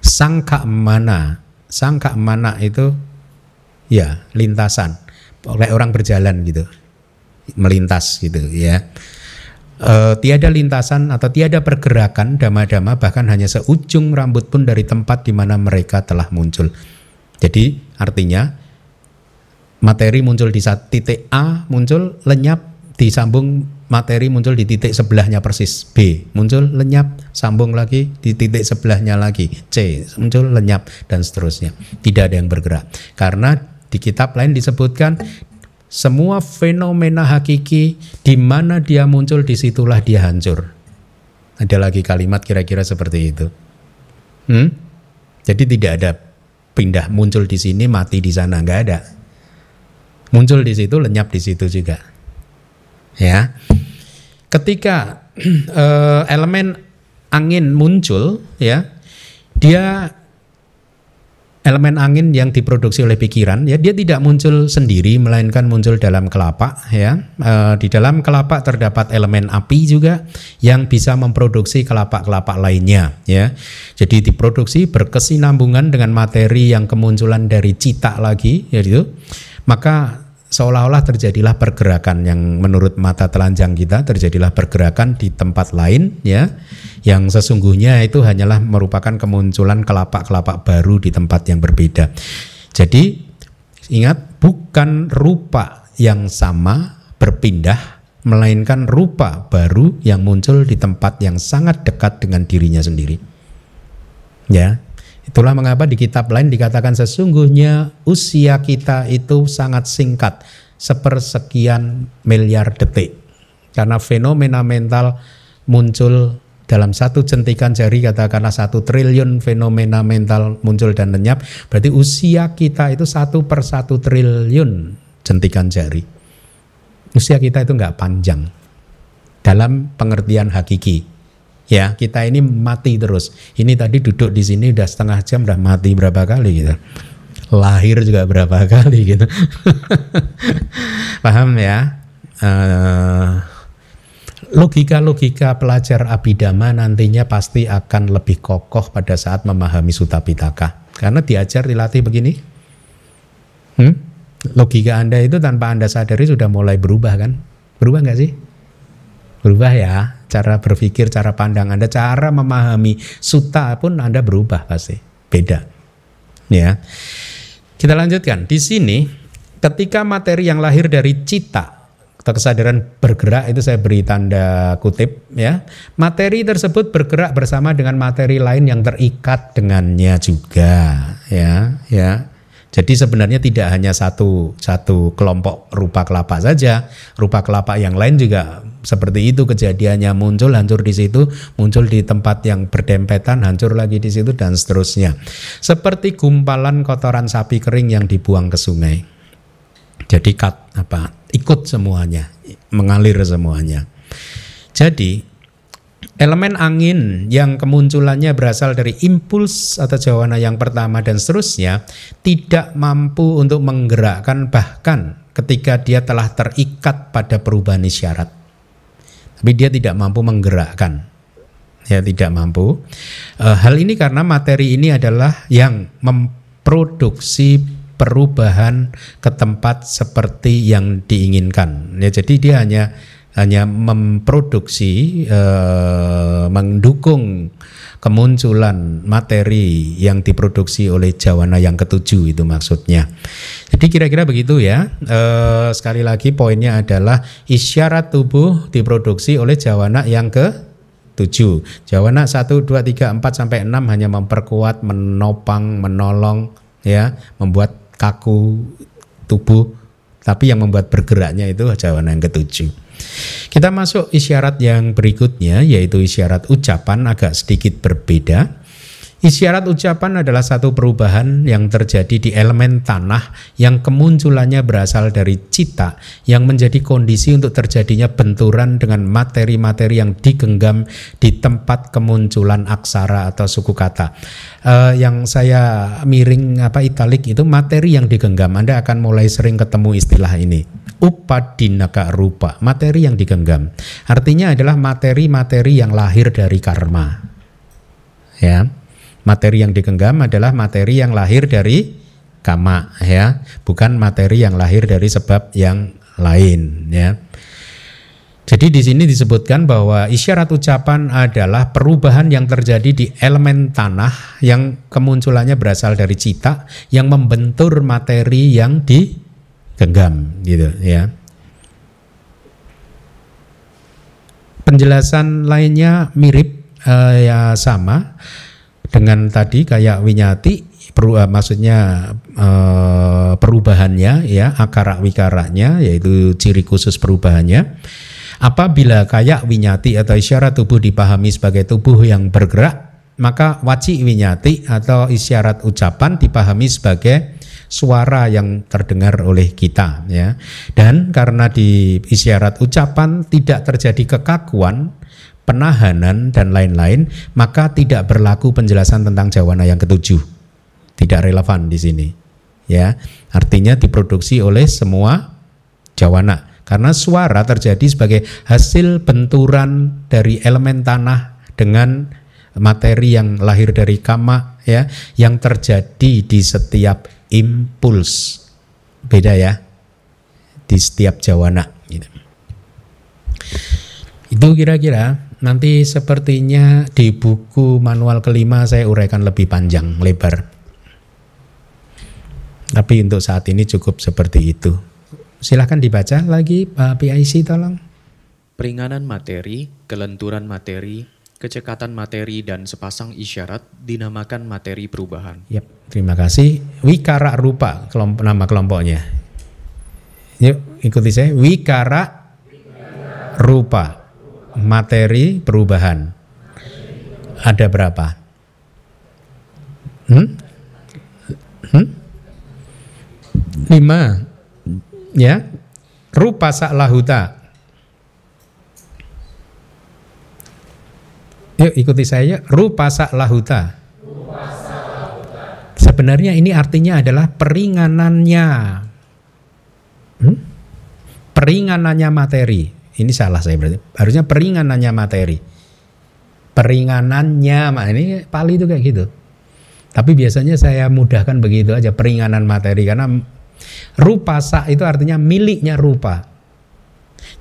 sangka mana? Sangka mana itu? Ya lintasan. Oleh orang berjalan gitu. Melintas gitu ya. E, tiada lintasan atau tiada pergerakan dama-dama bahkan hanya seujung rambut pun dari tempat di mana mereka telah muncul. Jadi artinya materi muncul di saat titik A muncul lenyap disambung materi muncul di titik sebelahnya persis. B muncul lenyap. Sambung lagi di titik sebelahnya lagi. C muncul lenyap. Dan seterusnya. Tidak ada yang bergerak. Karena di kitab lain disebutkan semua fenomena hakiki di mana dia muncul di situlah dia hancur. Ada lagi kalimat kira-kira seperti itu. Hmm? jadi tidak ada pindah. Muncul di sini mati di sana. Nggak ada. Muncul di situ lenyap di situ juga. Ya ketika uh, elemen angin muncul ya dia elemen angin yang diproduksi oleh pikiran ya dia tidak muncul sendiri melainkan muncul dalam kelapa ya. E, di dalam kelapa terdapat elemen api juga yang bisa memproduksi kelapa-kelapa lainnya ya. Jadi diproduksi berkesinambungan dengan materi yang kemunculan dari cita lagi ya itu maka seolah-olah terjadilah pergerakan yang menurut mata telanjang kita terjadilah pergerakan di tempat lain ya yang sesungguhnya itu hanyalah merupakan kemunculan kelapa-kelapa baru di tempat yang berbeda. Jadi ingat bukan rupa yang sama berpindah melainkan rupa baru yang muncul di tempat yang sangat dekat dengan dirinya sendiri. Ya, Itulah mengapa di kitab lain dikatakan sesungguhnya usia kita itu sangat singkat, sepersekian miliar detik. Karena fenomena mental muncul dalam satu jentikan jari katakanlah satu triliun fenomena mental muncul dan lenyap. Berarti usia kita itu satu per satu triliun jentikan jari. Usia kita itu nggak panjang. Dalam pengertian hakiki ya kita ini mati terus. Ini tadi duduk di sini udah setengah jam udah mati berapa kali gitu. Lahir juga berapa kali gitu. Paham ya? Uh, logika-logika pelajar abidama nantinya pasti akan lebih kokoh pada saat memahami Sutta Pitaka. Karena diajar dilatih begini. Hmm? Logika Anda itu tanpa Anda sadari sudah mulai berubah kan? Berubah nggak sih? Berubah ya cara berpikir, cara pandang Anda, cara memahami suta pun Anda berubah pasti. Beda. Ya. Kita lanjutkan. Di sini ketika materi yang lahir dari cita kesadaran bergerak itu saya beri tanda kutip ya. Materi tersebut bergerak bersama dengan materi lain yang terikat dengannya juga ya, ya. Jadi sebenarnya tidak hanya satu satu kelompok rupa kelapa saja, rupa kelapa yang lain juga seperti itu kejadiannya muncul hancur di situ, muncul di tempat yang berdempetan hancur lagi di situ dan seterusnya. Seperti gumpalan kotoran sapi kering yang dibuang ke sungai. Jadi kat apa? ikut semuanya, mengalir semuanya. Jadi elemen angin yang kemunculannya berasal dari impuls atau jawana yang pertama dan seterusnya tidak mampu untuk menggerakkan bahkan ketika dia telah terikat pada perubahan isyarat. Tapi dia tidak mampu menggerakkan. Ya, tidak mampu. E, hal ini karena materi ini adalah yang memproduksi perubahan ke tempat seperti yang diinginkan. Ya, jadi dia hanya hanya memproduksi eh, mendukung kemunculan materi yang diproduksi oleh jawana yang ketujuh itu maksudnya. Jadi kira-kira begitu ya. Eh, sekali lagi poinnya adalah isyarat tubuh diproduksi oleh jawana yang ke 7. Jawana 1 2 3 4 sampai 6 hanya memperkuat, menopang, menolong ya, membuat kaku tubuh tapi yang membuat bergeraknya itu jawana yang ketujuh. Kita masuk isyarat yang berikutnya yaitu isyarat ucapan agak sedikit berbeda. Isyarat ucapan adalah satu perubahan yang terjadi di elemen tanah yang kemunculannya berasal dari cita yang menjadi kondisi untuk terjadinya benturan dengan materi-materi yang digenggam di tempat kemunculan aksara atau suku kata. Uh, yang saya miring apa italik itu materi yang digenggam. Anda akan mulai sering ketemu istilah ini. Upadinaka rupa, materi yang digenggam. Artinya adalah materi-materi yang lahir dari karma. Ya materi yang digenggam adalah materi yang lahir dari kama ya, bukan materi yang lahir dari sebab yang lain ya. Jadi di sini disebutkan bahwa isyarat ucapan adalah perubahan yang terjadi di elemen tanah yang kemunculannya berasal dari cita yang membentur materi yang digenggam gitu ya. Penjelasan lainnya mirip uh, ya sama dengan tadi kayak winyati peru, uh, maksudnya uh, perubahannya ya akara wikaranya yaitu ciri khusus perubahannya. Apabila kayak winyati atau isyarat tubuh dipahami sebagai tubuh yang bergerak maka waci winyati atau isyarat ucapan dipahami sebagai suara yang terdengar oleh kita ya. Dan karena di isyarat ucapan tidak terjadi kekakuan penahanan dan lain-lain, maka tidak berlaku penjelasan tentang jawana yang ketujuh. tidak relevan di sini. Ya, artinya diproduksi oleh semua jawana karena suara terjadi sebagai hasil benturan dari elemen tanah dengan materi yang lahir dari kama ya yang terjadi di setiap impuls beda ya di setiap jawana gitu. itu kira-kira nanti sepertinya di buku manual kelima saya uraikan lebih panjang lebar tapi untuk saat ini cukup seperti itu silahkan dibaca lagi Pak PIC tolong Peringanan materi, kelenturan materi, kecekatan materi dan sepasang isyarat dinamakan materi perubahan. Yap, terima kasih. Wikara rupa kelompok nama kelompoknya. Yuk, ikuti saya. Wikara rupa materi perubahan. Ada berapa? Hmm? Hmm? Lima. Ya. Rupa saklahuta Yuk ikuti saya, rupa lahuta. Sebenarnya ini artinya adalah peringanannya. Hmm? Peringanannya materi. Ini salah saya berarti. Harusnya peringanannya materi. Peringanannya, ini Pali itu kayak gitu. Tapi biasanya saya mudahkan begitu aja peringanan materi karena rupa sa itu artinya miliknya rupa.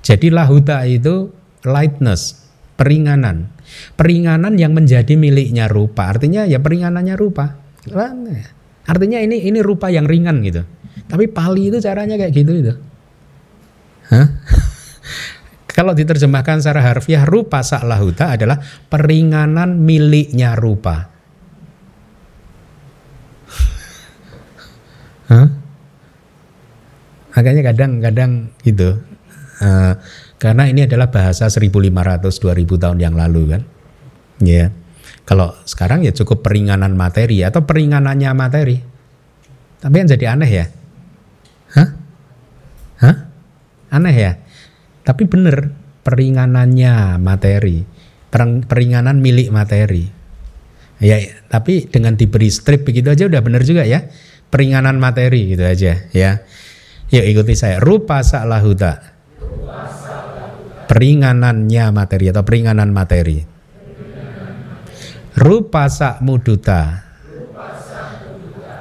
Jadi lahuta itu lightness, peringanan. Peringanan yang menjadi miliknya rupa. Artinya ya peringanannya rupa. Artinya ini ini rupa yang ringan gitu. Tapi pali itu caranya kayak gitu itu. Hah? Kalau diterjemahkan secara harfiah rupa saklahuta adalah peringanan miliknya rupa. Hah? Makanya kadang-kadang gitu. Uh, karena ini adalah bahasa 1500 2000 tahun yang lalu kan. Ya. Kalau sekarang ya cukup peringanan materi atau peringanannya materi. Tapi yang jadi aneh ya. Hah? Hah? Aneh ya? Tapi benar peringanannya materi. Peringanan milik materi. Ya, tapi dengan diberi strip begitu aja udah benar juga ya. Peringanan materi gitu aja ya. Yuk ikuti saya. Rupa sa'lahuta peringanannya materi atau peringanan materi. Rupa sak muduta.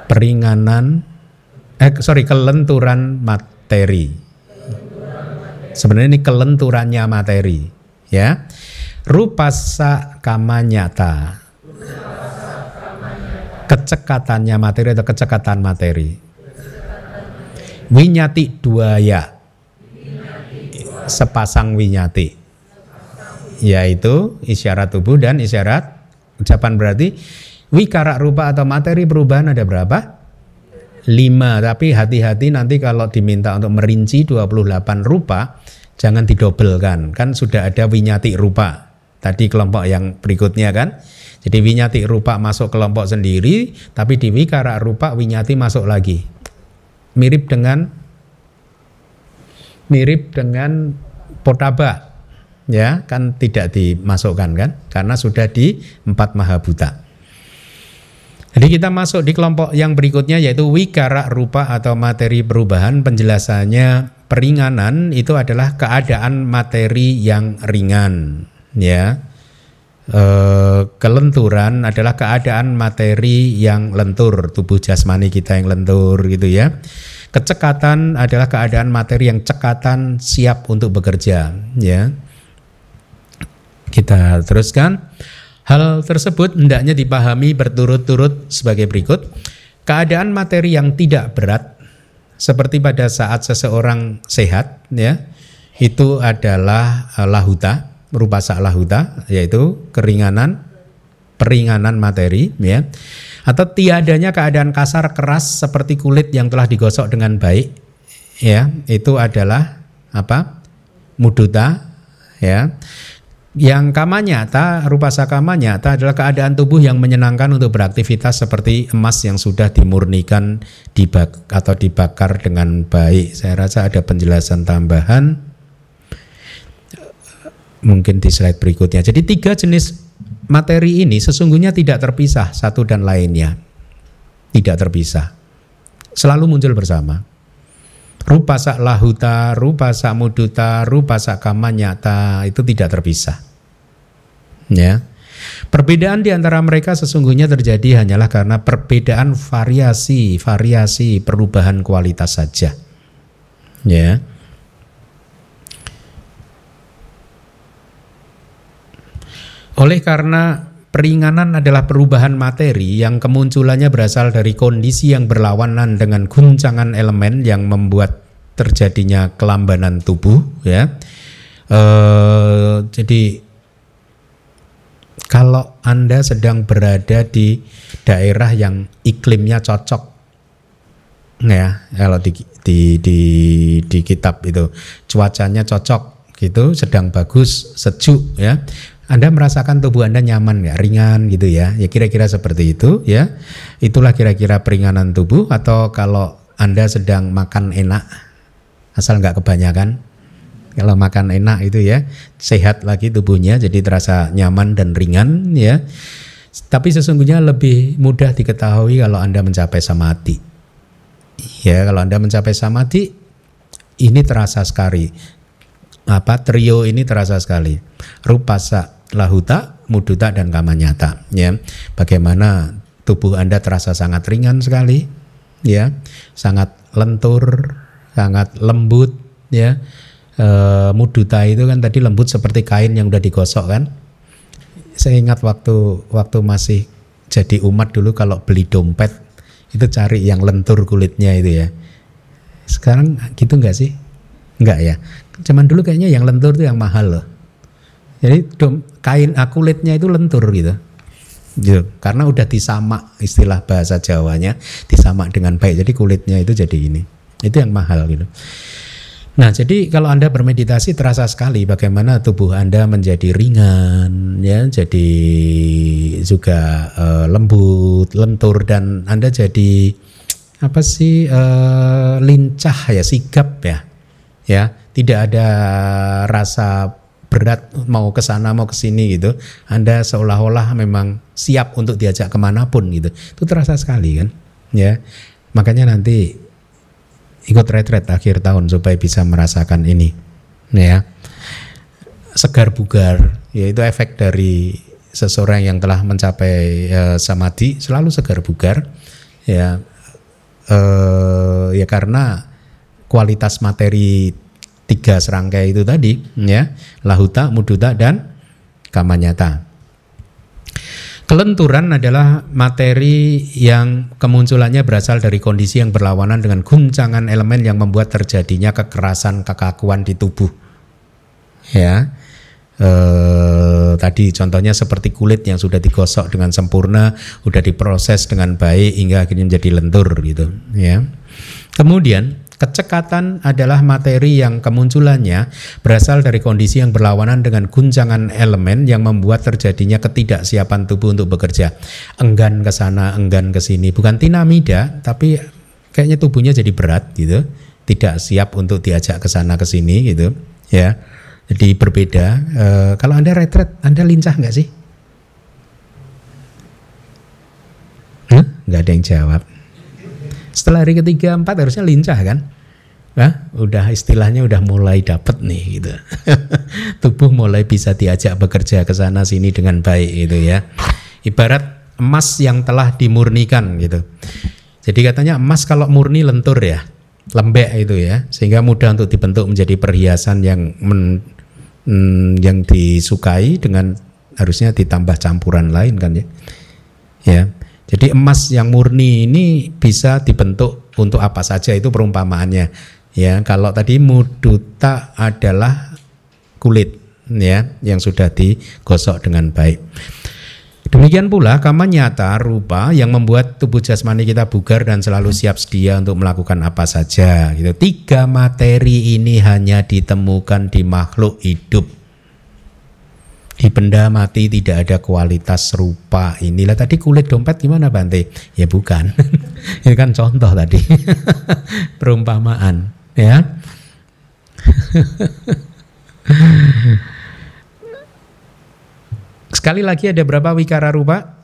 Peringanan eh sorry kelenturan materi. Sebenarnya ini kelenturannya materi, ya. Rupa sak kamanyata. Kecekatannya materi atau kecekatan materi. Winyati dua ya sepasang winyati yaitu isyarat tubuh dan isyarat ucapan berarti wikara rupa atau materi perubahan ada berapa? 5 tapi hati-hati nanti kalau diminta untuk merinci 28 rupa jangan didobelkan. Kan sudah ada winyati rupa. Tadi kelompok yang berikutnya kan. Jadi winyati rupa masuk kelompok sendiri tapi di wikara rupa winyati masuk lagi. Mirip dengan mirip dengan potaba. Ya kan tidak dimasukkan kan? Karena sudah di empat mahabuta. Jadi kita masuk di kelompok yang berikutnya yaitu wikara rupa atau materi perubahan penjelasannya peringanan itu adalah keadaan materi yang ringan ya. E, kelenturan adalah keadaan materi yang lentur tubuh jasmani kita yang lentur gitu ya. Kecekatan adalah keadaan materi yang cekatan siap untuk bekerja, ya. Kita teruskan. Hal tersebut hendaknya dipahami berturut-turut sebagai berikut. Keadaan materi yang tidak berat seperti pada saat seseorang sehat ya, itu adalah eh, lahuta, berupa lahuta yaitu keringanan, peringanan materi ya atau tiadanya keadaan kasar keras seperti kulit yang telah digosok dengan baik ya itu adalah apa muduta ya yang kama nyata rupa sakama nyata adalah keadaan tubuh yang menyenangkan untuk beraktivitas seperti emas yang sudah dimurnikan dibak atau dibakar dengan baik saya rasa ada penjelasan tambahan mungkin di slide berikutnya jadi tiga jenis materi ini sesungguhnya tidak terpisah satu dan lainnya. tidak terpisah. Selalu muncul bersama. Rupa sak lahuta, rupa sak muduta, rupa sak kamanyata itu tidak terpisah. Ya. Perbedaan di antara mereka sesungguhnya terjadi hanyalah karena perbedaan variasi, variasi perubahan kualitas saja. Ya. Oleh karena Peringanan adalah perubahan materi yang kemunculannya berasal dari kondisi yang berlawanan dengan guncangan elemen yang membuat terjadinya kelambanan tubuh ya. E, jadi kalau Anda sedang berada di daerah yang iklimnya cocok ya, kalau di di di di kitab itu cuacanya cocok gitu, sedang bagus, sejuk ya anda merasakan tubuh Anda nyaman nggak, ringan gitu ya? Ya kira-kira seperti itu ya. Itulah kira-kira peringanan tubuh atau kalau Anda sedang makan enak, asal nggak kebanyakan. Kalau makan enak itu ya, sehat lagi tubuhnya jadi terasa nyaman dan ringan ya. Tapi sesungguhnya lebih mudah diketahui kalau Anda mencapai samadhi. Ya, kalau Anda mencapai samadhi ini terasa sekali. Apa trio ini terasa sekali. Rupasa lahuta, muduta dan kamanyata ya. Bagaimana tubuh Anda terasa sangat ringan sekali ya, sangat lentur, sangat lembut ya. E, muduta itu kan tadi lembut seperti kain yang udah digosok kan. Saya ingat waktu waktu masih jadi umat dulu kalau beli dompet itu cari yang lentur kulitnya itu ya. Sekarang gitu nggak sih? Enggak ya. Cuman dulu kayaknya yang lentur itu yang mahal loh. Jadi dom, kain akulitnya itu lentur gitu. gitu. Karena udah disamak istilah bahasa Jawanya, disamak dengan baik. Jadi kulitnya itu jadi ini. Itu yang mahal gitu. Nah, jadi kalau Anda bermeditasi terasa sekali bagaimana tubuh Anda menjadi ringan ya, jadi juga uh, lembut, lentur dan Anda jadi apa sih uh, lincah ya, sigap ya. Ya, tidak ada rasa berat mau ke sana mau ke sini gitu. Anda seolah-olah memang siap untuk diajak ke mana pun gitu. Itu terasa sekali kan ya. Makanya nanti ikut retret akhir tahun supaya bisa merasakan ini ya. Segar bugar yaitu efek dari seseorang yang telah mencapai ya, samadhi selalu segar bugar ya. Eh, ya karena kualitas materi tiga serangkai itu tadi ya lahuta muduta dan kamanyata Kelenturan adalah materi yang kemunculannya berasal dari kondisi yang berlawanan dengan guncangan elemen yang membuat terjadinya kekerasan kekakuan di tubuh. Ya, eh, tadi contohnya seperti kulit yang sudah digosok dengan sempurna, sudah diproses dengan baik hingga akhirnya menjadi lentur gitu. Ya, kemudian Kecekatan adalah materi yang kemunculannya berasal dari kondisi yang berlawanan dengan guncangan elemen yang membuat terjadinya ketidaksiapan tubuh untuk bekerja. Enggan ke sana, enggan ke sini. Bukan tinamida, tapi kayaknya tubuhnya jadi berat gitu. Tidak siap untuk diajak ke sana ke sini gitu, ya. Jadi berbeda. E, kalau Anda retret, Anda lincah nggak sih? Nggak ada yang jawab. Setelah hari ketiga empat harusnya lincah kan? Nah, udah istilahnya udah mulai dapet nih gitu. Tubuh mulai bisa diajak bekerja ke sana sini dengan baik gitu ya. Ibarat emas yang telah dimurnikan gitu. Jadi katanya emas kalau murni lentur ya, lembek itu ya, sehingga mudah untuk dibentuk menjadi perhiasan yang men, mm, yang disukai dengan harusnya ditambah campuran lain kan ya. Ya. Jadi emas yang murni ini bisa dibentuk untuk apa saja itu perumpamaannya. Ya, kalau tadi muduta adalah kulit ya yang sudah digosok dengan baik. Demikian pula kama nyata rupa yang membuat tubuh jasmani kita bugar dan selalu siap sedia untuk melakukan apa saja. Gitu. Tiga materi ini hanya ditemukan di makhluk hidup di benda mati tidak ada kualitas rupa. Inilah tadi kulit dompet gimana Bante? Ya bukan. Ini kan contoh tadi. Perumpamaan, ya. Sekali lagi ada berapa wikara rupa?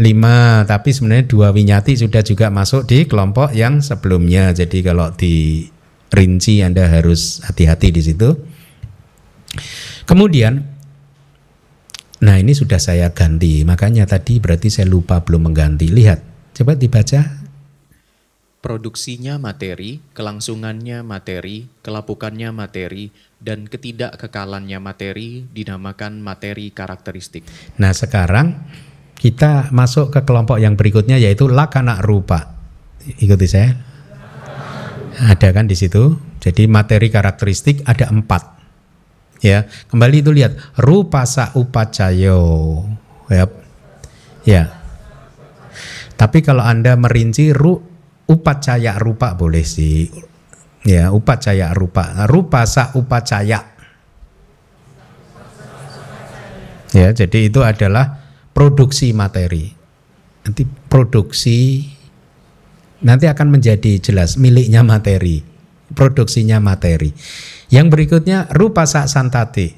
lima, tapi sebenarnya dua winyati sudah juga masuk di kelompok yang sebelumnya. Jadi kalau di rinci Anda harus hati-hati di situ. Kemudian, nah ini sudah saya ganti, makanya tadi berarti saya lupa belum mengganti. Lihat, coba dibaca. Produksinya materi, kelangsungannya materi, kelapukannya materi, dan ketidakkekalannya materi dinamakan materi karakteristik. Nah sekarang kita masuk ke kelompok yang berikutnya yaitu lakana rupa. Ikuti saya. Ada kan di situ. Jadi materi karakteristik ada empat. Ya, kembali itu lihat rupa sa upacayo. Ya. ya. Tapi kalau anda merinci ru upacaya rupa boleh sih. Ya, upacaya rupa. Rupa sa upacaya. Ya, jadi itu adalah produksi materi. Nanti produksi nanti akan menjadi jelas miliknya materi, produksinya materi. Yang berikutnya rupa sa santati.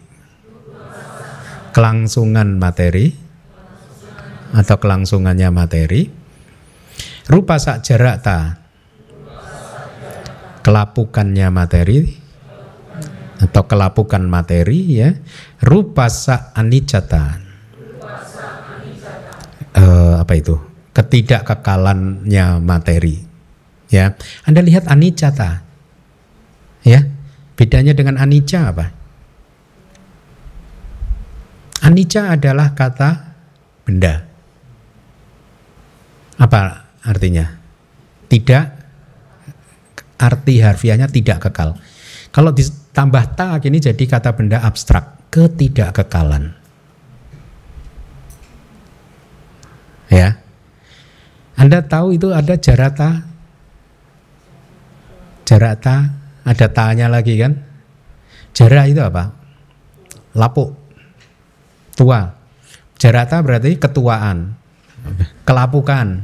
Kelangsungan materi atau kelangsungannya materi. Rupa sak ta. Kelapukannya materi atau kelapukan materi ya. Rupa sak anicata uh, apa itu? Ketidakkekalannya materi ya. Anda lihat anicata ya bedanya dengan anicca apa anicca adalah kata benda apa artinya tidak arti harfiahnya tidak kekal. Kalau ditambah tak ini jadi kata benda abstrak, ketidakkekalan. Ya. Anda tahu itu ada jarata? Jarata, ada tanya lagi kan? Jara itu apa? Lapuk. Tua. Jarata berarti ketuaan. Kelapukan.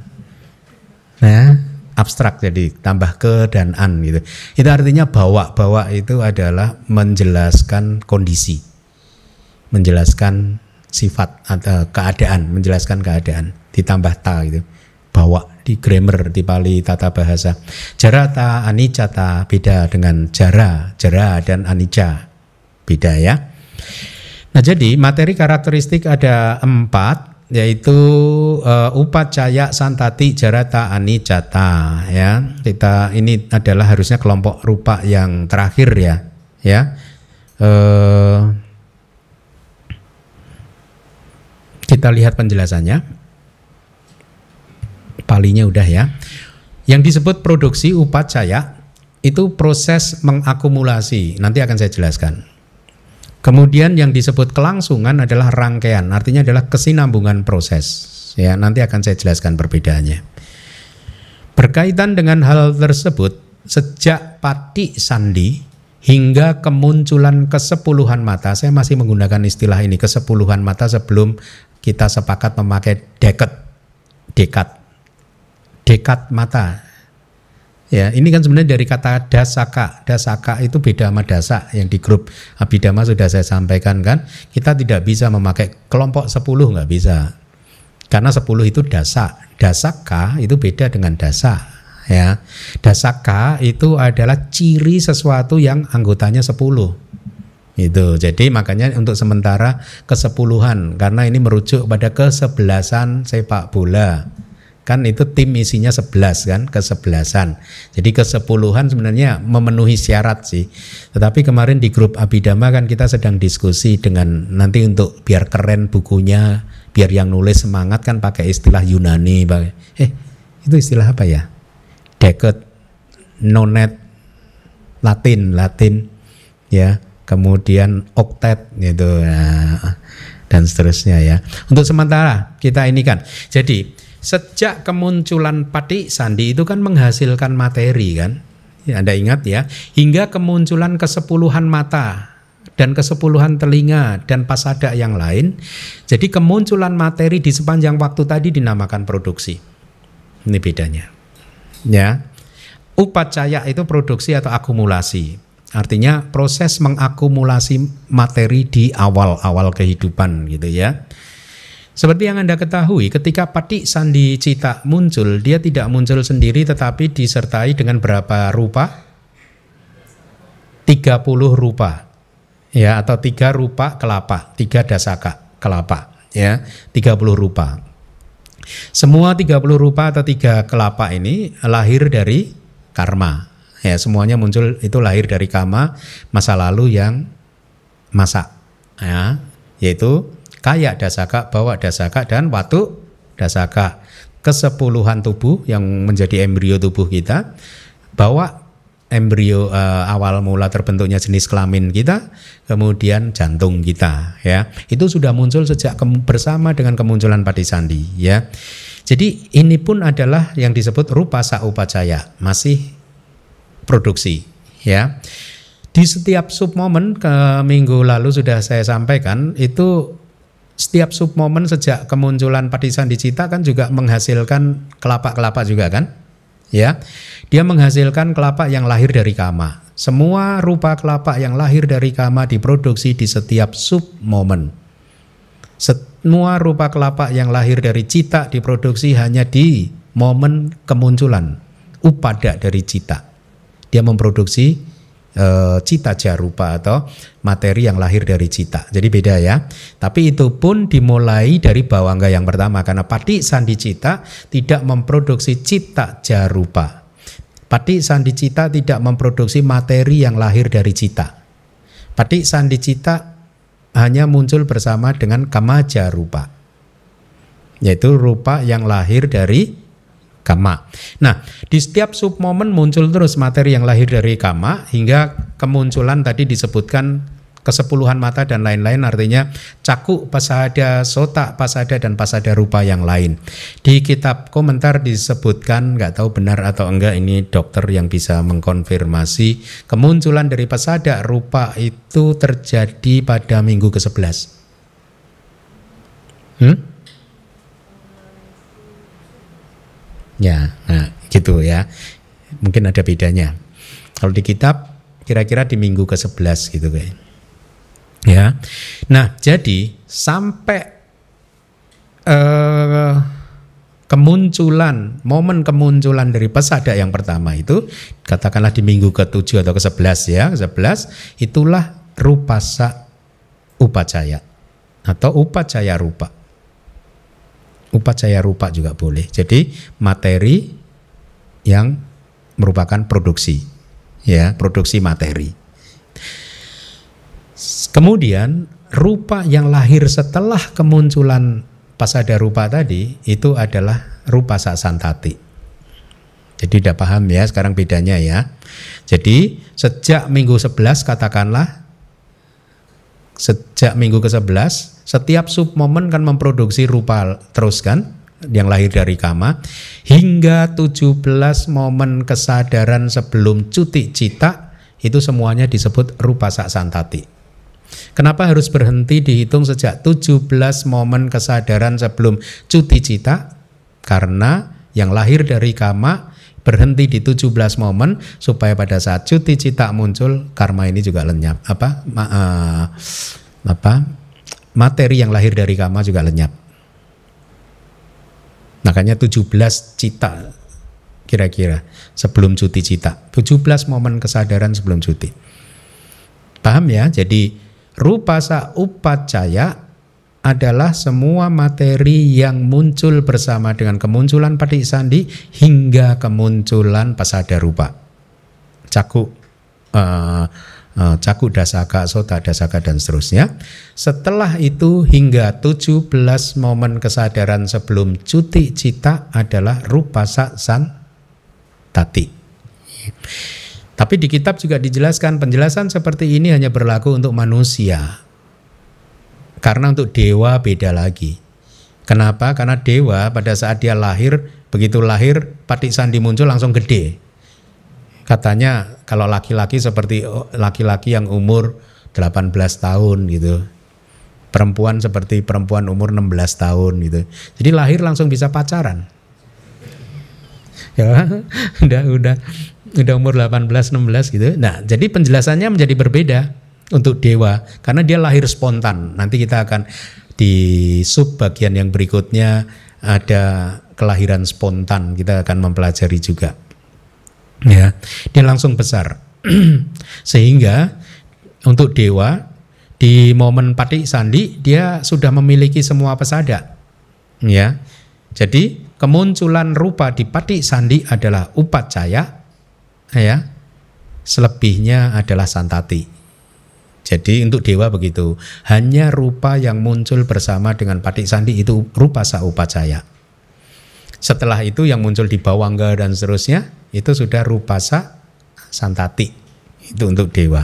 Nah, abstrak jadi tambah ke dan an gitu. Itu artinya bawa bawa itu adalah menjelaskan kondisi, menjelaskan sifat atau keadaan, menjelaskan keadaan ditambah ta gitu. Bawa di grammar di Pali tata bahasa. Jarata anicata beda dengan jara, jara dan anicca beda ya. Nah jadi materi karakteristik ada empat yaitu uh, upacaya santati jarata anicata ya kita ini adalah harusnya kelompok rupa yang terakhir ya ya uh, kita lihat penjelasannya palinya udah ya yang disebut produksi upacaya itu proses mengakumulasi nanti akan saya jelaskan Kemudian yang disebut kelangsungan adalah rangkaian, artinya adalah kesinambungan proses. Ya, nanti akan saya jelaskan perbedaannya. Berkaitan dengan hal tersebut, sejak pati sandi hingga kemunculan kesepuluhan mata, saya masih menggunakan istilah ini kesepuluhan mata sebelum kita sepakat memakai deket, dekat, dekat mata. Ya, ini kan sebenarnya dari kata dasaka. Dasaka itu beda sama dasa yang di grup Abhidhamma sudah saya sampaikan kan. Kita tidak bisa memakai kelompok 10 nggak bisa. Karena 10 itu dasa. Dasaka itu beda dengan dasa. Ya. Dasaka itu adalah ciri sesuatu yang anggotanya 10 itu jadi makanya untuk sementara kesepuluhan karena ini merujuk pada kesebelasan sepak bola kan itu tim isinya 11 kan kesebelasan. Jadi kesepuluhan sebenarnya memenuhi syarat sih. Tetapi kemarin di grup Abidama kan kita sedang diskusi dengan nanti untuk biar keren bukunya biar yang nulis semangat kan pakai istilah Yunani eh itu istilah apa ya? Deket nonet Latin Latin ya. Kemudian oktet gitu nah, dan seterusnya ya. Untuk sementara kita ini kan. Jadi Sejak kemunculan pati sandi itu kan menghasilkan materi kan. Ya, Anda ingat ya, hingga kemunculan kesepuluhan mata dan kesepuluhan telinga dan pasada yang lain. Jadi kemunculan materi di sepanjang waktu tadi dinamakan produksi. Ini bedanya. Ya. Upacaya itu produksi atau akumulasi. Artinya proses mengakumulasi materi di awal-awal kehidupan gitu ya. Seperti yang Anda ketahui, ketika Pati Sandi Cita muncul, dia tidak muncul sendiri tetapi disertai dengan berapa rupa? 30 rupa. Ya, atau tiga rupa kelapa, tiga dasaka kelapa, ya, 30 rupa. Semua 30 rupa atau tiga kelapa ini lahir dari karma. Ya, semuanya muncul itu lahir dari karma masa lalu yang masak. Ya, yaitu kaya dasaka, bawa dasaka dan watu dasaka. Kesepuluhan tubuh yang menjadi embrio tubuh kita bawa embrio uh, awal mula terbentuknya jenis kelamin kita, kemudian jantung kita, ya. Itu sudah muncul sejak bersama dengan kemunculan padi sandi, ya. Jadi ini pun adalah yang disebut rupa saupacaya, masih produksi, ya. Di setiap sub momen ke minggu lalu sudah saya sampaikan itu setiap sub momen sejak kemunculan Patisan Cita kan juga menghasilkan kelapa-kelapa juga kan? Ya. Dia menghasilkan kelapa yang lahir dari kama. Semua rupa kelapa yang lahir dari kama diproduksi di setiap sub momen. Semua rupa kelapa yang lahir dari cita diproduksi hanya di momen kemunculan upada dari cita. Dia memproduksi cita jarupa atau materi yang lahir dari cita. Jadi beda ya. Tapi itu pun dimulai dari bawangga yang pertama karena pati sandi cita tidak memproduksi cita jarupa. Pati sandi cita tidak memproduksi materi yang lahir dari cita. Pati sandi cita hanya muncul bersama dengan kama jarupa. Yaitu rupa yang lahir dari kama. Nah, di setiap sub momen muncul terus materi yang lahir dari kama hingga kemunculan tadi disebutkan kesepuluhan mata dan lain-lain artinya caku pasada sota pasada dan pasada rupa yang lain di kitab komentar disebutkan nggak tahu benar atau enggak ini dokter yang bisa mengkonfirmasi kemunculan dari pasada rupa itu terjadi pada minggu ke-11 hmm? Ya, nah gitu ya. Mungkin ada bedanya. Kalau di kitab kira-kira di minggu ke-11 gitu kayak. Ya. Nah, jadi sampai eh, kemunculan, momen kemunculan dari pesada yang pertama itu katakanlah di minggu ke-7 atau ke-11 ya, ke-11 itulah rupasa upacaya atau upacaya rupa upacaya rupa juga boleh. Jadi materi yang merupakan produksi, ya produksi materi. Kemudian rupa yang lahir setelah kemunculan pasada rupa tadi itu adalah rupa santati. Jadi udah paham ya sekarang bedanya ya. Jadi sejak minggu 11 katakanlah sejak minggu ke-11 setiap sub momen kan memproduksi rupa terus kan yang lahir dari kama hingga 17 momen kesadaran sebelum cuti cita itu semuanya disebut rupa santati. Kenapa harus berhenti dihitung sejak 17 momen kesadaran sebelum cuti cita? Karena yang lahir dari kama berhenti di 17 momen supaya pada saat cuti cita muncul karma ini juga lenyap apa ma, uh, apa materi yang lahir dari kama juga lenyap. Makanya 17 cita kira-kira sebelum cuti cita. 17 momen kesadaran sebelum cuti. Paham ya? Jadi rupasa upacaya adalah semua materi yang muncul bersama dengan kemunculan patik sandi hingga kemunculan pasada rupa. Cakup uh, Eh, caku dasaka, sota dasaka dan seterusnya. Setelah itu hingga 17 momen kesadaran sebelum cuti cita adalah rupa san tati. Tapi di kitab juga dijelaskan penjelasan seperti ini hanya berlaku untuk manusia. Karena untuk dewa beda lagi. Kenapa? Karena dewa pada saat dia lahir, begitu lahir patik sandi muncul langsung gede katanya kalau laki-laki seperti laki-laki yang umur 18 tahun gitu. Perempuan seperti perempuan umur 16 tahun gitu. Jadi lahir langsung bisa pacaran. Ya, udah udah udah umur 18 16 gitu. Nah, jadi penjelasannya menjadi berbeda. Untuk dewa karena dia lahir spontan. Nanti kita akan di sub bagian yang berikutnya ada kelahiran spontan. Kita akan mempelajari juga. Ya, dia langsung besar. Sehingga untuk dewa di momen patik sandi dia sudah memiliki semua pesada. Ya. Jadi kemunculan rupa di patik sandi adalah upacaya ya. Selebihnya adalah santati. Jadi untuk dewa begitu, hanya rupa yang muncul bersama dengan patik sandi itu rupa saupacaya. Setelah itu yang muncul di bawangga dan seterusnya itu sudah rupa sa santati. Itu untuk dewa.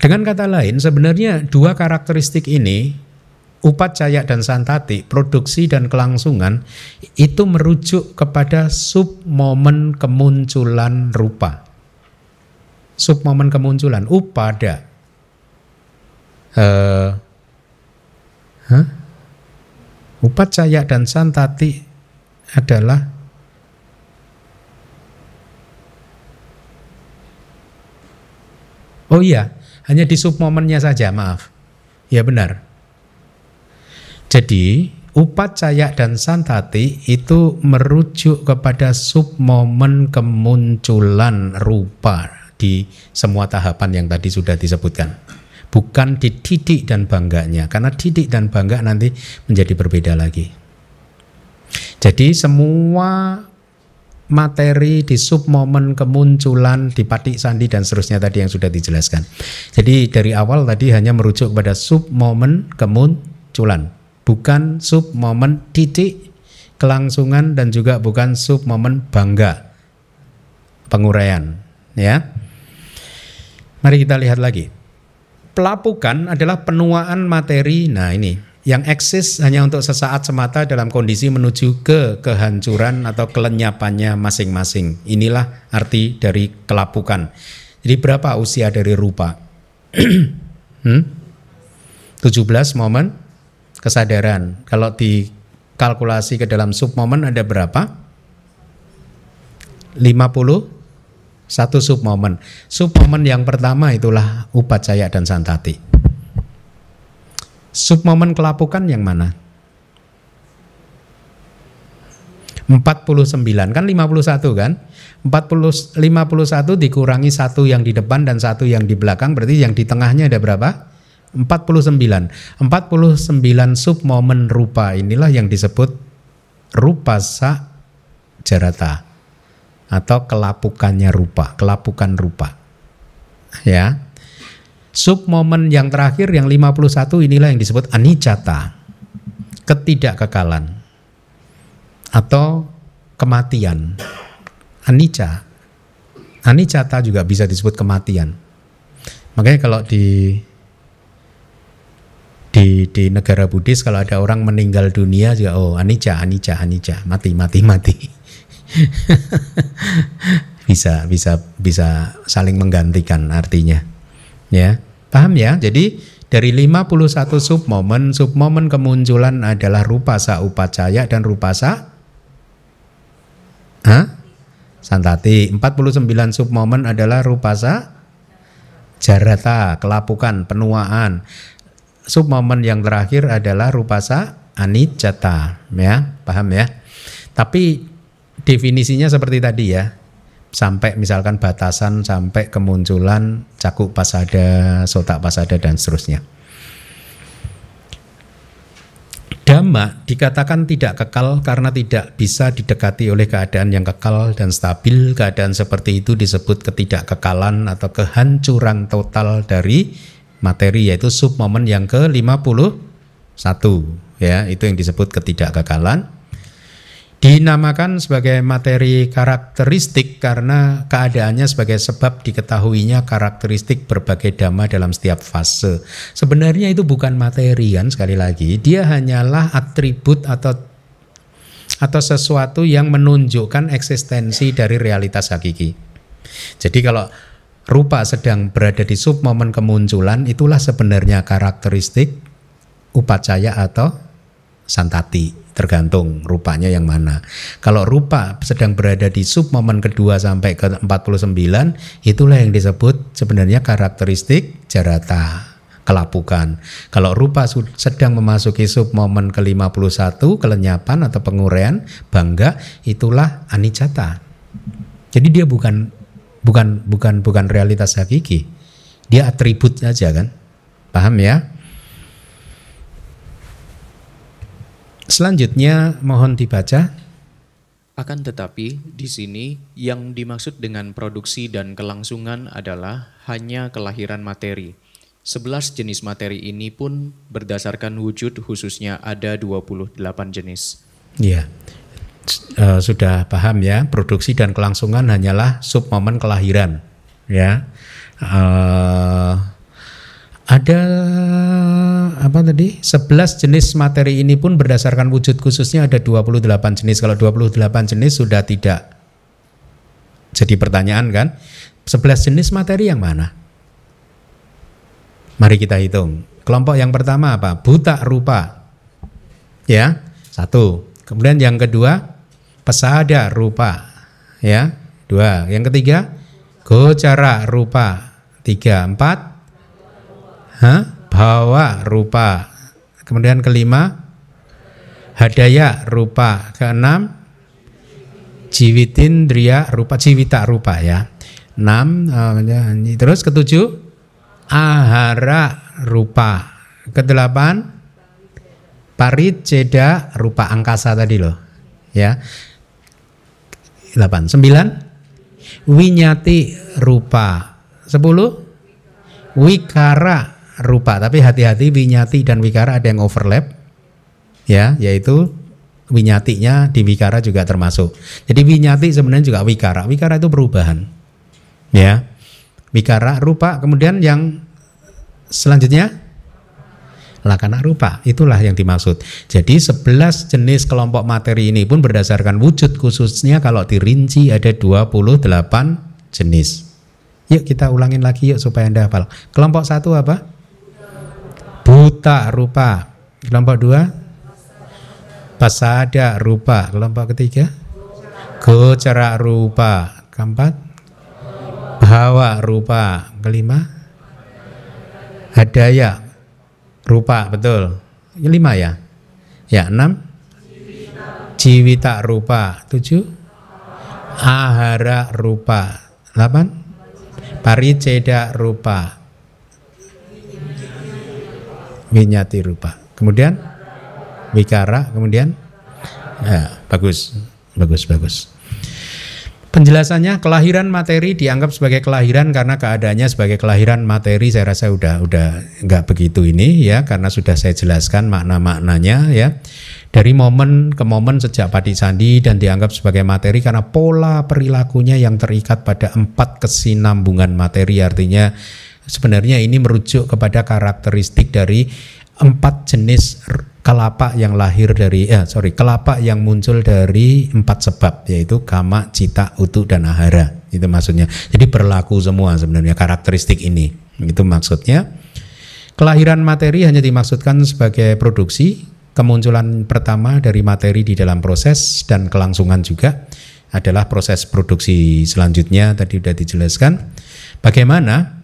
Dengan kata lain, sebenarnya dua karakteristik ini upacaya dan santati, produksi dan kelangsungan itu merujuk kepada sub momen kemunculan rupa. Sub momen kemunculan upada. Uh, huh? Upacaya dan santati adalah Oh iya, hanya di sub momennya saja, maaf. Ya benar. Jadi upacaya dan santati itu merujuk kepada sub momen kemunculan rupa di semua tahapan yang tadi sudah disebutkan. Bukan di didik dan bangganya, karena didik dan bangga nanti menjadi berbeda lagi. Jadi semua materi di sub momen kemunculan di patik sandi dan seterusnya tadi yang sudah dijelaskan. Jadi dari awal tadi hanya merujuk kepada sub momen kemunculan bukan sub momen titik kelangsungan dan juga bukan sub momen bangga penguraian ya mari kita lihat lagi pelapukan adalah penuaan materi nah ini yang eksis hanya untuk sesaat semata dalam kondisi menuju ke kehancuran atau kelenyapannya masing-masing. Inilah arti dari kelapukan. Jadi berapa usia dari rupa? hmm? 17 momen kesadaran. Kalau dikalkulasi ke dalam submomen ada berapa? 50 satu submomen. Submomen yang pertama itulah upacaya dan santati. Submomen kelapukan yang mana? 49 kan 51 kan? 40 51 dikurangi satu yang di depan dan satu yang di belakang berarti yang di tengahnya ada berapa? 49. 49 sub momen rupa inilah yang disebut rupa sa jarata atau kelapukannya rupa, kelapukan rupa. Ya. Sub momen yang terakhir yang 51 inilah yang disebut anicata. Ketidakkekalan atau kematian. Anicca. Anicata juga bisa disebut kematian. Makanya kalau di di di negara Buddhis kalau ada orang meninggal dunia juga oh anicca anicca anicca mati mati mati. Bisa bisa bisa saling menggantikan artinya. Ya paham ya? Jadi dari 51 sub momen sub momen kemunculan adalah rupa sa upacaya dan rupa sa Hah? Santati. 49 sub momen adalah rupa sa jarata kelapukan penuaan sub momen yang terakhir adalah rupasa anicata ya paham ya tapi definisinya seperti tadi ya sampai misalkan batasan sampai kemunculan cakup pasada sotak pasada dan seterusnya Dhamma dikatakan tidak kekal karena tidak bisa didekati oleh keadaan yang kekal dan stabil. Keadaan seperti itu disebut ketidakkekalan atau kehancuran total dari materi yaitu sub momen yang ke-51 ya itu yang disebut ketidakkekalan dinamakan sebagai materi karakteristik karena keadaannya sebagai sebab diketahuinya karakteristik berbagai dhamma dalam setiap fase. Sebenarnya itu bukan materi kan sekali lagi, dia hanyalah atribut atau atau sesuatu yang menunjukkan eksistensi dari realitas hakiki. Jadi kalau rupa sedang berada di sub momen kemunculan itulah sebenarnya karakteristik upacaya atau santati tergantung rupanya yang mana. Kalau rupa sedang berada di sub momen kedua sampai ke 49 itulah yang disebut sebenarnya karakteristik jarata kelapukan. Kalau rupa sedang memasuki sub momen ke-51 kelenyapan atau pengurean bangga itulah anicata. Jadi dia bukan bukan bukan bukan realitas hakiki. Dia atribut saja kan. Paham ya? Selanjutnya mohon dibaca. Akan tetapi di sini yang dimaksud dengan produksi dan kelangsungan adalah hanya kelahiran materi Sebelas jenis materi ini pun berdasarkan wujud khususnya ada 28 jenis. Iya. Uh, sudah paham ya, produksi dan kelangsungan hanyalah sub momen kelahiran. Ya. Uh, ada apa tadi? 11 jenis materi ini pun berdasarkan wujud khususnya ada 28 jenis. Kalau 28 jenis sudah tidak jadi pertanyaan kan? 11 jenis materi yang mana? Mari kita hitung. Kelompok yang pertama apa? Buta rupa. Ya, satu. Kemudian yang kedua, pesada rupa. Ya, dua. Yang ketiga, gocara rupa. Tiga, empat. Hah? Bawa rupa. Kemudian kelima, hadaya rupa. Keenam, jiwitindria rupa, jiwita rupa ya. Enam, uh, terus ketujuh, ahara rupa. Kedelapan parit ceda rupa angkasa tadi loh. Ya. Delapan. Sembilan winyati rupa. Sepuluh wikara rupa. Tapi hati-hati winyati dan wikara ada yang overlap. Ya, yaitu winyatinya di wikara juga termasuk. Jadi winyati sebenarnya juga wikara. Wikara itu perubahan. Ya. Wikara rupa, kemudian yang selanjutnya lakana rupa. Itulah yang dimaksud. Jadi 11 jenis kelompok materi ini pun berdasarkan wujud khususnya kalau dirinci ada 28 jenis. Yuk kita ulangin lagi yuk supaya Anda hafal. Kelompok satu apa? Buta rupa. Kelompok dua? Pasada rupa. Kelompok ketiga? Gocara rupa. Keempat? Hawa rupa. Kelima, hadaya rupa betul. Lima ya. Ya enam. Jiwita rupa tujuh. Ahara rupa delapan. Pariceda rupa. Winyati rupa. Kemudian wikara. Kemudian ya bagus, bagus, bagus. Penjelasannya kelahiran materi dianggap sebagai kelahiran karena keadaannya sebagai kelahiran materi. Saya rasa udah udah nggak begitu ini ya karena sudah saya jelaskan makna-maknanya ya. Dari momen ke momen sejak padi sandi dan dianggap sebagai materi karena pola perilakunya yang terikat pada empat kesinambungan materi. Artinya sebenarnya ini merujuk kepada karakteristik dari empat jenis kelapa yang lahir dari eh sorry kelapa yang muncul dari empat sebab yaitu kama, cita, utu dan ahara itu maksudnya. Jadi berlaku semua sebenarnya karakteristik ini. Itu maksudnya. Kelahiran materi hanya dimaksudkan sebagai produksi, kemunculan pertama dari materi di dalam proses dan kelangsungan juga adalah proses produksi selanjutnya tadi sudah dijelaskan. Bagaimana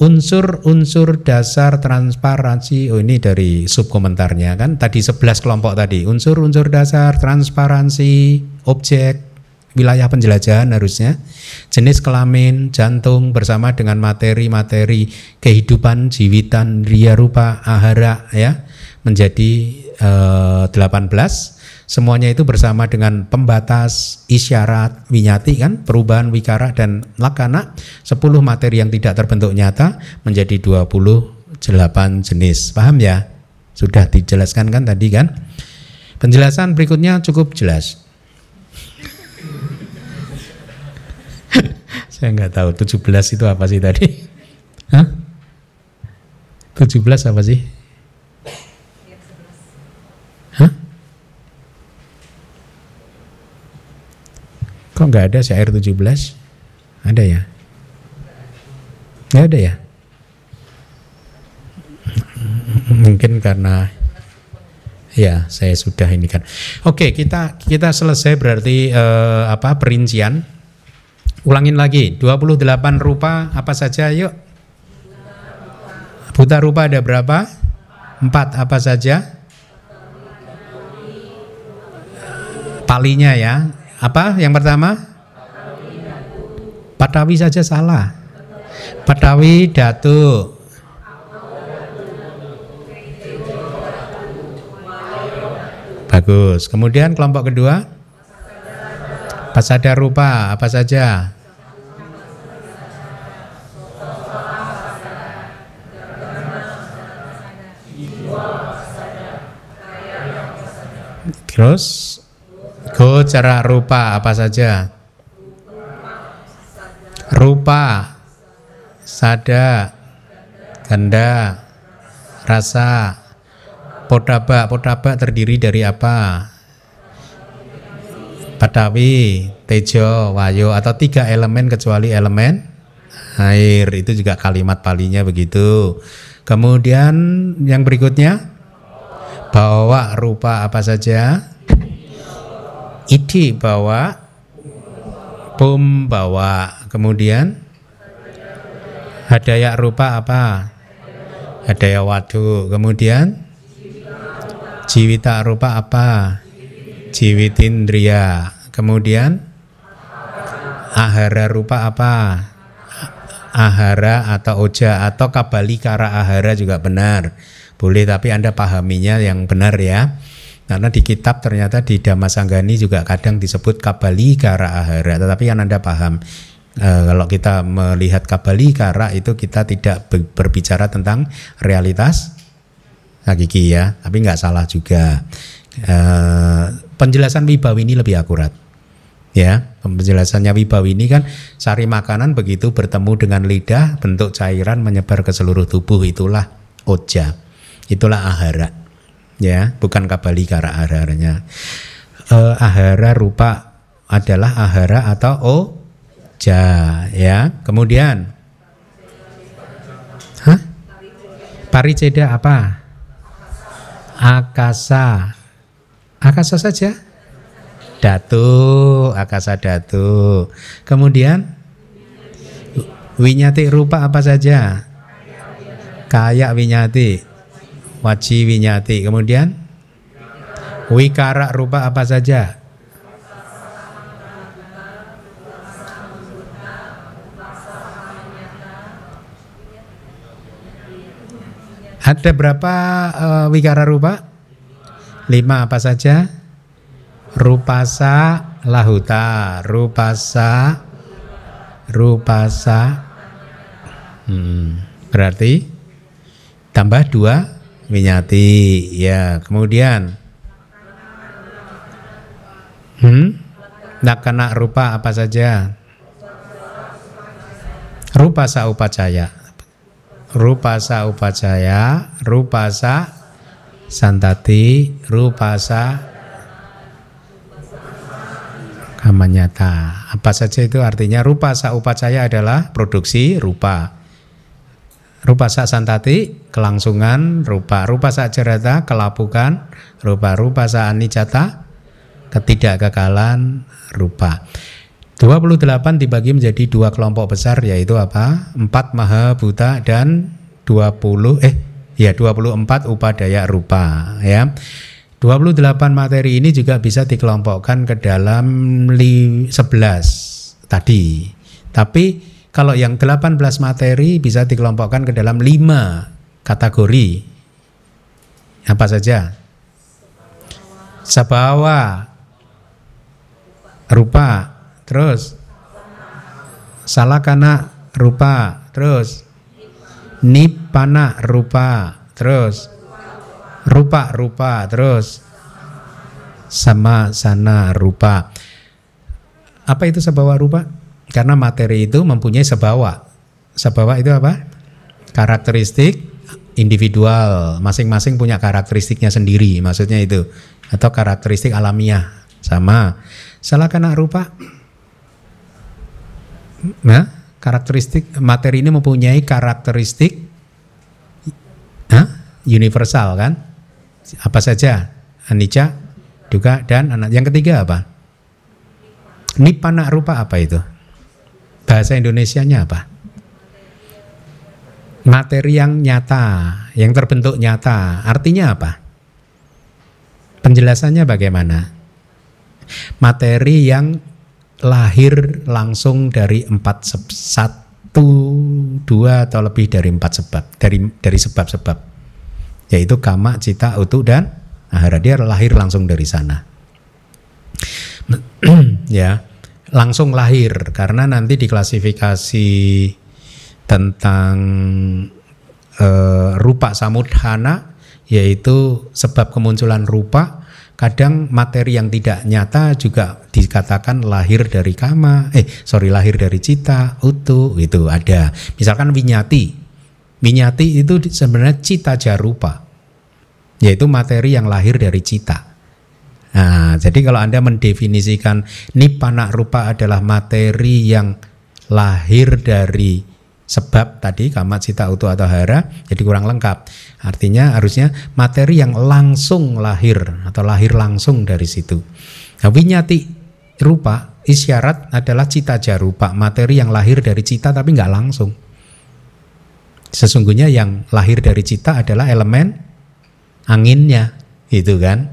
unsur-unsur dasar transparansi oh ini dari subkomentarnya kan? Tadi 11 kelompok tadi. Unsur-unsur dasar transparansi objek wilayah penjelajahan harusnya. Jenis kelamin jantung bersama dengan materi-materi kehidupan jiwitan ria rupa ahara ya menjadi eh, 18 Semuanya itu bersama dengan pembatas, isyarat, winyati kan, perubahan wikara dan lakana, 10 materi yang tidak terbentuk nyata menjadi 28 jenis. Paham ya? Sudah dijelaskan kan tadi kan? Penjelasan berikutnya cukup jelas. Saya nggak tahu 17 itu apa sih tadi? Hah? 17 apa sih? Kok nggak ada syair 17? Ada ya? Nggak ada ya? Mungkin karena Ya, saya sudah ini kan. Oke, kita kita selesai berarti eh, apa perincian. Ulangin lagi, 28 rupa apa saja yuk? Buta rupa ada berapa? Empat apa saja? Palinya ya. Apa yang pertama? Patawi saja salah. Patawi, datu, Bagus. Kemudian kelompok kedua? Pasada rupa apa saja? Terus gocara rupa apa saja? Rupa, sada, ganda, rasa, Potaba, potaba terdiri dari apa? Patawi, tejo, wayo atau tiga elemen kecuali elemen air itu juga kalimat palinya begitu. Kemudian yang berikutnya bawa rupa apa saja? Idi bawa, pum bawa. Kemudian hadaya rupa apa? Hadaya wadu. Kemudian Jiwita rupa apa? Jiwitindria. Kemudian ahara rupa apa? Ahara atau oja atau kabalikara ahara juga benar. Boleh tapi Anda pahaminya yang benar ya. Karena di kitab ternyata di Damasanggani juga kadang disebut kabalikara ahara. Tetapi yang Anda paham e, kalau kita melihat kabalikara itu kita tidak berbicara tentang realitas hakiki ya, tapi nggak salah juga. E, penjelasan Wibawi ini lebih akurat. Ya, penjelasannya Wibawi ini kan sari makanan begitu bertemu dengan lidah bentuk cairan menyebar ke seluruh tubuh itulah oja. Itulah ahara. Ya, bukan kabali kara aharanya. E, ahara rupa adalah ahara atau oja ya. Kemudian Hah? Pariceda apa? akasa. Akasa saja. Datu, akasa datu. Kemudian winyati rupa apa saja? Kayak winyati. Waji winyati. Kemudian wikara rupa apa saja? Ada berapa uh, wikara rupa? Lima apa saja? Rupasa lahuta, rupasa, rupasa. Hmm, berarti tambah dua winyati. Ya, kemudian Hmm? Nakana rupa apa saja? Rupa sa upacaya rupasa upacaya, rupasa santati, rupasa kamanyata. Apa saja itu artinya rupasa upacaya adalah produksi rupa. Rupasa santati kelangsungan rupa, rupasa cerita kelapukan rupa, rupasa anicata ketidakkekalan rupa. 28 dibagi menjadi dua kelompok besar yaitu apa? 4 maha buta dan 20 eh ya 24 upadaya rupa ya. 28 materi ini juga bisa dikelompokkan ke dalam 11 tadi. Tapi kalau yang 18 materi bisa dikelompokkan ke dalam 5 kategori. Apa saja? Sabawa, rupa, Terus salakana rupa. Terus nipana rupa. Terus rupa rupa. Terus sama sana rupa. Apa itu sebawa rupa? Karena materi itu mempunyai sebawa. Sebawa itu apa? Karakteristik individual. Masing-masing punya karakteristiknya sendiri. Maksudnya itu. Atau karakteristik alamiah. Sama. Salah kena rupa Nah, karakteristik materi ini mempunyai karakteristik huh? universal kan? Apa saja? anicca, dukkha dan anak. Yang ketiga apa? Nipana rupa apa itu? Bahasa Indonesianya apa? Materi yang nyata, yang terbentuk nyata. Artinya apa? Penjelasannya bagaimana? Materi yang lahir langsung dari empat satu dua atau lebih dari empat sebab dari dari sebab-sebab yaitu kama cita utu dan ahara dia lahir langsung dari sana ya langsung lahir karena nanti diklasifikasi tentang e, rupa samudhana yaitu sebab kemunculan rupa. Kadang materi yang tidak nyata juga dikatakan lahir dari kama eh sorry lahir dari cita utu itu ada. Misalkan winyati winyati itu sebenarnya cita jarupa yaitu materi yang lahir dari cita nah jadi kalau anda mendefinisikan nipana rupa adalah materi yang lahir dari sebab tadi kama cita utu atau hara jadi kurang lengkap. Artinya harusnya materi yang langsung lahir atau lahir langsung dari situ. Nah, winyati rupa isyarat adalah cita jarupa materi yang lahir dari cita tapi nggak langsung. Sesungguhnya yang lahir dari cita adalah elemen anginnya, itu kan?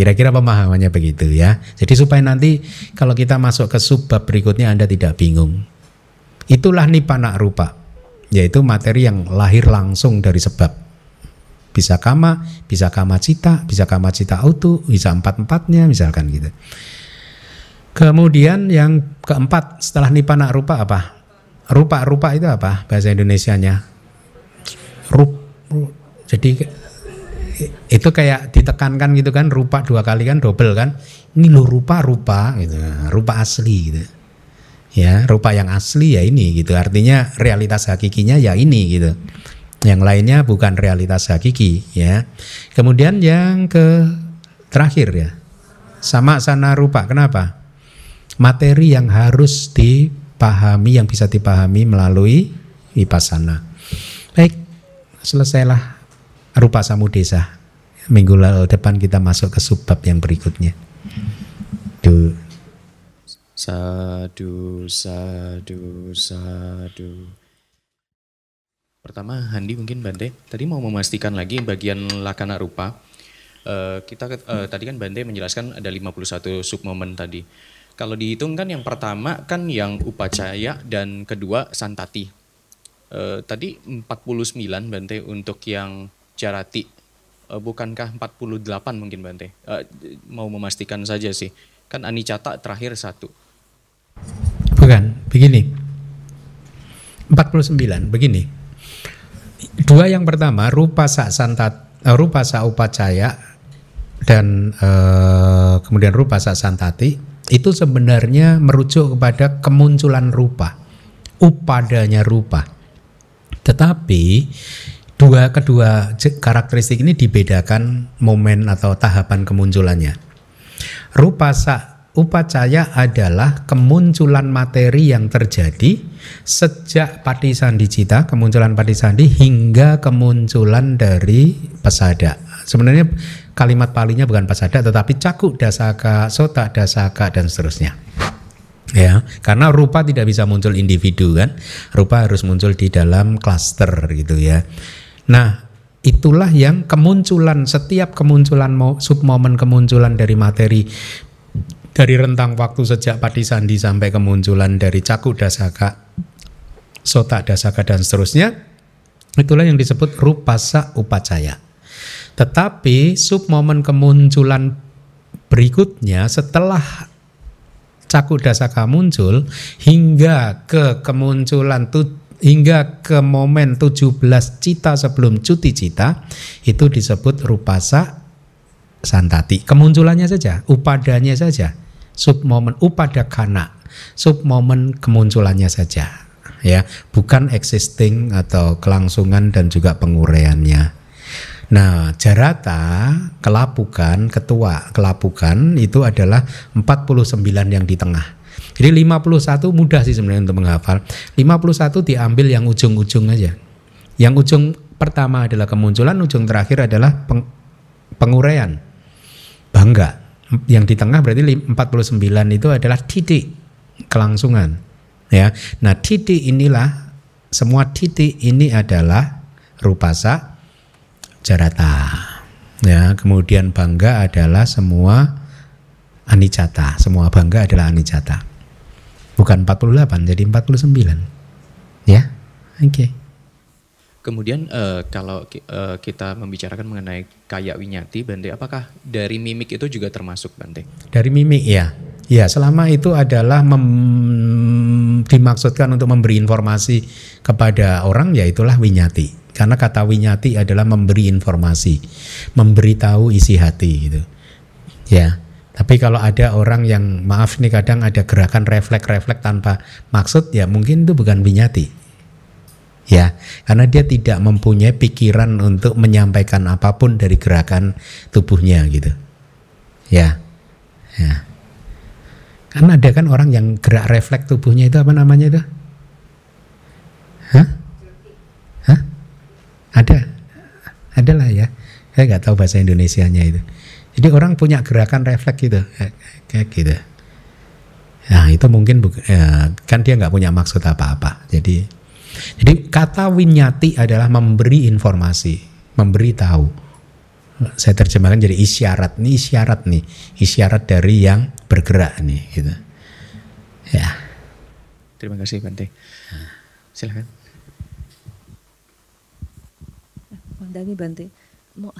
Kira-kira pemahamannya begitu ya. Jadi supaya nanti kalau kita masuk ke subbab berikutnya Anda tidak bingung. Itulah nipana rupa, yaitu materi yang lahir langsung dari sebab. Bisa kama, bisa kama cita, bisa kama cita auto, bisa empat-empatnya misalkan gitu. Kemudian yang keempat setelah nipana rupa apa? Rupa-rupa itu apa bahasa Indonesianya? Rup, rup jadi itu kayak ditekankan gitu kan rupa dua kali kan double kan. Ini lo rupa rupa gitu rupa asli gitu. Ya rupa yang asli ya ini gitu. Artinya realitas hakikinya ya ini gitu. Yang lainnya bukan realitas hakiki ya. Kemudian yang ke terakhir ya sama sana rupa. Kenapa? Materi yang harus dipahami yang bisa dipahami melalui vipassana. Baik selesailah rupa samudesa minggu lalu depan kita masuk ke subbab yang berikutnya Duh. Sadu, sadu, sadu. Pertama, Handi mungkin Bante. Tadi mau memastikan lagi bagian lakana rupa. Uh, kita uh, tadi kan Bante menjelaskan ada 51 submomen tadi. Kalau dihitung kan yang pertama kan yang upacaya dan kedua santati. Uh, tadi 49 Bante untuk yang jarati. Uh, bukankah 48 mungkin Bante? Uh, mau memastikan saja sih. Kan anicata terakhir satu. Bukan, begini. 49, begini. Dua yang pertama, rupa sa santat, eh, rupa sa upacaya dan uh, kemudian rupa sa santati itu sebenarnya merujuk kepada kemunculan rupa, upadanya rupa. Tetapi dua kedua karakteristik ini dibedakan momen atau tahapan kemunculannya. Rupa upacaya adalah kemunculan materi yang terjadi sejak patisandi cita, kemunculan patisandi hingga kemunculan dari pesada. Sebenarnya kalimat palinya bukan pesada tetapi cakuk dasaka, sota dasaka dan seterusnya. Ya, karena rupa tidak bisa muncul individu kan. Rupa harus muncul di dalam klaster gitu ya. Nah, itulah yang kemunculan setiap kemunculan submomen kemunculan dari materi dari rentang waktu sejak padi sandi sampai kemunculan dari caku dasaka, sota dasaka dan seterusnya, itulah yang disebut rupasa upacaya. Tetapi submomen kemunculan berikutnya setelah caku dasaka muncul hingga ke kemunculan tu, hingga ke momen 17 cita sebelum cuti cita itu disebut rupasa santati. Kemunculannya saja, upadanya saja, submomen upada kana, submomen kemunculannya saja, ya, bukan existing atau kelangsungan dan juga penguraiannya. Nah, jarata, kelapukan, ketua kelapukan itu adalah 49 yang di tengah. Jadi 51 mudah sih sebenarnya untuk menghafal. 51 diambil yang ujung-ujung aja. Yang ujung pertama adalah kemunculan, ujung terakhir adalah peng, penguraian. bangga. Yang di tengah berarti 49 itu adalah titik kelangsungan. Ya. Nah, titik inilah semua titik ini adalah rupasa jarata. Ya, kemudian bangga adalah semua anicata. Semua bangga adalah anicata. Bukan 48 jadi 49. Ya. Oke. Okay. Kemudian uh, kalau uh, kita membicarakan mengenai kayak winyati, Bante, apakah dari mimik itu juga termasuk Bante? Dari mimik ya. Ya, selama itu adalah mem, dimaksudkan untuk memberi informasi kepada orang, ya itulah winyati. Karena kata winyati adalah memberi informasi, memberitahu isi hati gitu. Ya. Tapi kalau ada orang yang maaf nih kadang ada gerakan refleks-refleks tanpa maksud ya mungkin itu bukan winyati ya karena dia tidak mempunyai pikiran untuk menyampaikan apa pun dari gerakan tubuhnya gitu. Ya ya. Kan ada kan orang yang gerak refleks tubuhnya itu apa namanya itu? Hah? Hah? Ada? Ada lah ya. Saya nggak tahu bahasa Indonesianya itu jadi orang punya gerakan refleks gitu kayak gitu nah itu mungkin ya, kan dia nggak punya maksud apa-apa jadi jadi kata winyati adalah memberi informasi, memberi tahu. Saya terjemahkan jadi isyarat nih, isyarat nih, isyarat dari yang bergerak nih, gitu. Ya. Terima kasih Bante. Silahkan. Bang Dani Bante,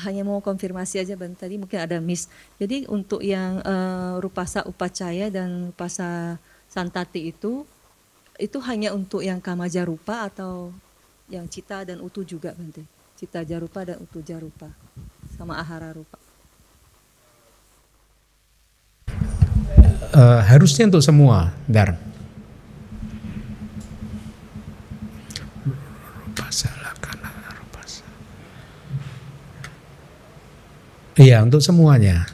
hanya mau konfirmasi aja Bante tadi mungkin ada miss. Jadi untuk yang uh, rupasa upacaya dan rupasa santati itu itu hanya untuk yang kama jarupa atau yang cita dan utu juga Bante? Cita jarupa dan utu jarupa sama ahara rupa. Uh, harusnya untuk semua, Dar. Iya, untuk semuanya.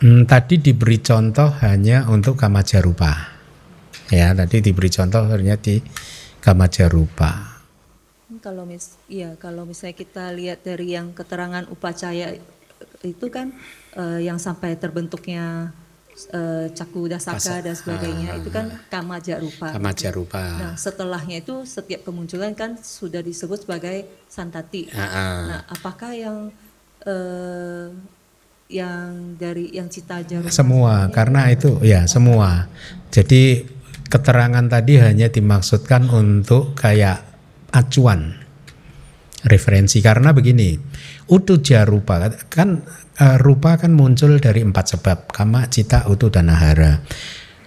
Hmm, tadi diberi contoh hanya untuk kamajarupa. Ya, tadi diberi contoh hanya di kamajarupa. Kalau mis, iya, kalau misalnya kita lihat dari yang keterangan upacaya itu kan uh, yang sampai terbentuknya uh, caku dasaka dan sebagainya ah, itu kan kamajarupa. Kamajarupa. Nah, setelahnya itu setiap kemunculan kan sudah disebut sebagai santati. Ah, ah. Nah, apakah yang uh, yang dari yang cita jarum semua karena itu ya semua jadi keterangan tadi hanya dimaksudkan untuk kayak acuan referensi karena begini utu jarupa kan uh, rupa kan muncul dari empat sebab kama cita utu dan ahara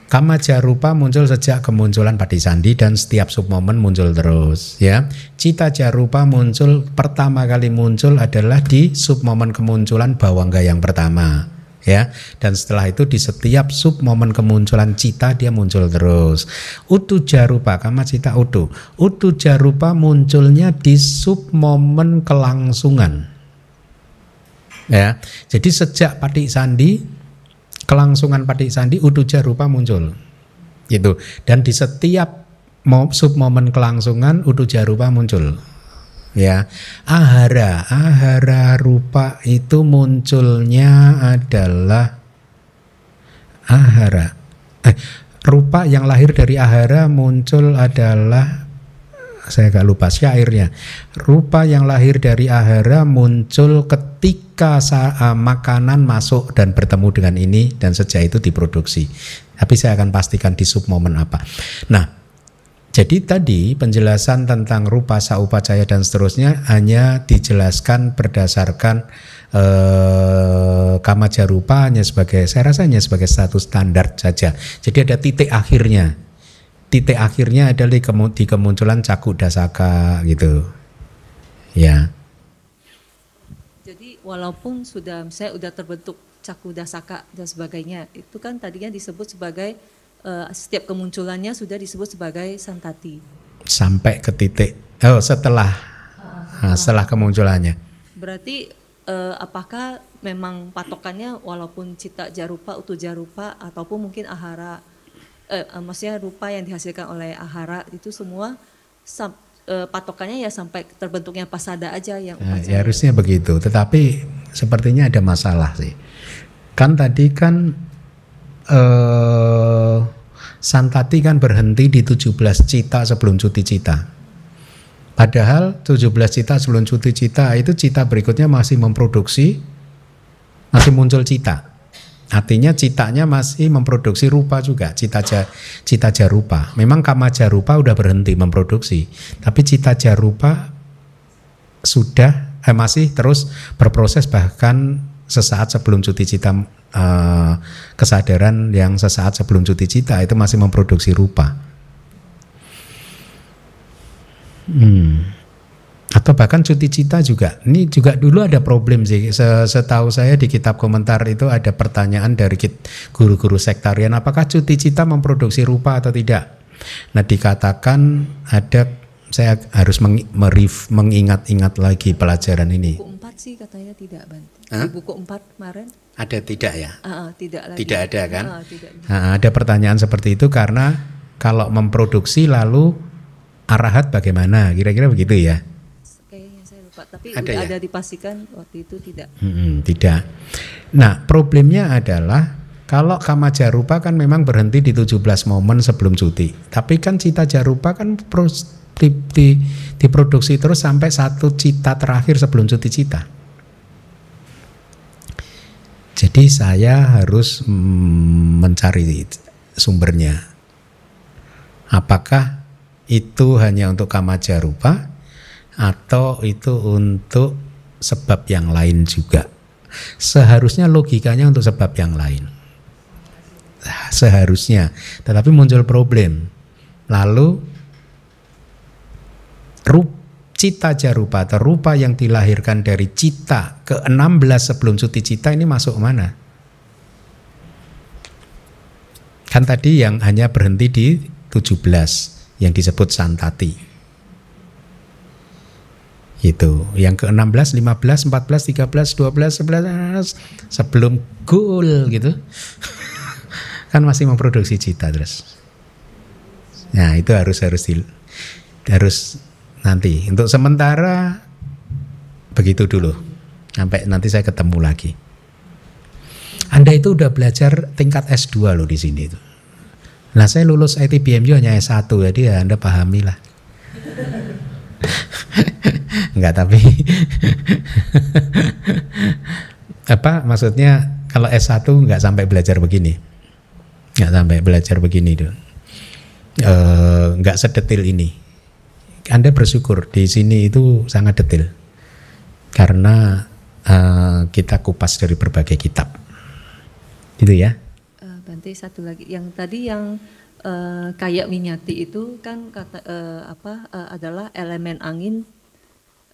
Kama jarupa muncul sejak kemunculan sandi dan setiap submomen muncul terus ya. Cita jarupa muncul pertama kali muncul adalah di submomen kemunculan bawangga yang pertama ya. Dan setelah itu di setiap submomen kemunculan cita dia muncul terus. Utu jarupa kama cita utu. Utu jarupa munculnya di submomen kelangsungan. Ya. Jadi sejak sandi kelangsungan patik sandi uduja rupa muncul. Gitu. Dan di setiap sub momen kelangsungan uduja rupa muncul. Ya. Ahara, ahara rupa itu munculnya adalah ahara. Eh, rupa yang lahir dari ahara muncul adalah saya agak lupa syairnya. Rupa yang lahir dari ahara muncul ketika uh, makanan masuk dan bertemu dengan ini dan sejak itu diproduksi. Tapi saya akan pastikan di sub momen apa. Nah, jadi tadi penjelasan tentang rupa saupacaya dan seterusnya hanya dijelaskan berdasarkan eh, kama jarupa hanya sebagai saya rasanya sebagai status standar saja. Jadi ada titik akhirnya titik akhirnya adalah di kemunculan cakup dasaka gitu. Ya. Jadi walaupun sudah saya sudah terbentuk cakup dasaka dan sebagainya, itu kan tadinya disebut sebagai uh, setiap kemunculannya sudah disebut sebagai santati. Sampai ke titik oh setelah uh, setelah kemunculannya. Berarti uh, apakah memang patokannya walaupun cita jarupa, utuh jarupa ataupun mungkin ahara eh, maksudnya rupa yang dihasilkan oleh ahara itu semua sub, eh, patokannya ya sampai terbentuknya pasada aja yang Nah, ya harusnya begitu. Tetapi sepertinya ada masalah sih. Kan tadi kan eh, Santati kan berhenti di 17 cita sebelum cuti cita. Padahal 17 cita sebelum cuti cita itu cita berikutnya masih memproduksi, masih muncul cita. Artinya citanya masih memproduksi rupa juga, cita ja, cita jarupa. Memang kama jarupa udah berhenti memproduksi, tapi cita jarupa sudah eh, masih terus berproses bahkan sesaat sebelum cuti cita eh, kesadaran yang sesaat sebelum cuti cita itu masih memproduksi rupa. Hmm. Atau bahkan cuti cita juga. Ini juga dulu ada problem sih. Se- Setahu saya di kitab komentar itu ada pertanyaan dari guru-guru sektarian. Apakah cuti cita memproduksi rupa atau tidak? Nah dikatakan ada saya harus meng- merif- mengingat-ingat lagi pelajaran ini. buku 4 sih katanya tidak? Di buku 4 kemarin Ada tidak ya? ah, tidak lagi. Tidak ada kan? Ah, tidak. Nah, ada pertanyaan seperti itu karena kalau memproduksi lalu arahat bagaimana? Kira-kira begitu ya? Tapi Ada ya? ada dipastikan waktu itu tidak. Hmm, tidak. Nah, problemnya adalah kalau kama jarupa kan memang berhenti di 17 momen sebelum cuti. Tapi kan cita jarupa kan pros- di, di- diproduksi terus sampai satu cita terakhir sebelum cuti cita. Jadi saya harus mm, mencari sumbernya. Apakah itu hanya untuk kama jarupa atau itu untuk sebab yang lain juga? Seharusnya logikanya untuk sebab yang lain. Seharusnya, tetapi muncul problem. Lalu rup, cita jarupa atau rupa yang dilahirkan dari cita ke-16 sebelum cuti cita ini masuk mana? Kan tadi yang hanya berhenti di 17 yang disebut santati. Itu. Yang ke-16, 15, 14, 13, 12, 11 sebelum goal gitu. kan masih memproduksi cita terus. Nah, itu harus harus di, harus nanti. Untuk sementara begitu dulu. Sampai nanti saya ketemu lagi. Anda itu udah belajar tingkat S2 loh di sini itu. Nah saya lulus ITBMU hanya S1 jadi ya Anda pahami Enggak tapi apa maksudnya kalau S1 nggak sampai belajar begini. Nggak sampai belajar begini tuh. Eh, nggak sedetil ini. Anda bersyukur di sini itu sangat detil. Karena eh, kita kupas dari berbagai kitab. Gitu ya. Eh, Bante satu lagi yang tadi yang eh, kayak minyati itu kan kata eh, apa eh, adalah elemen angin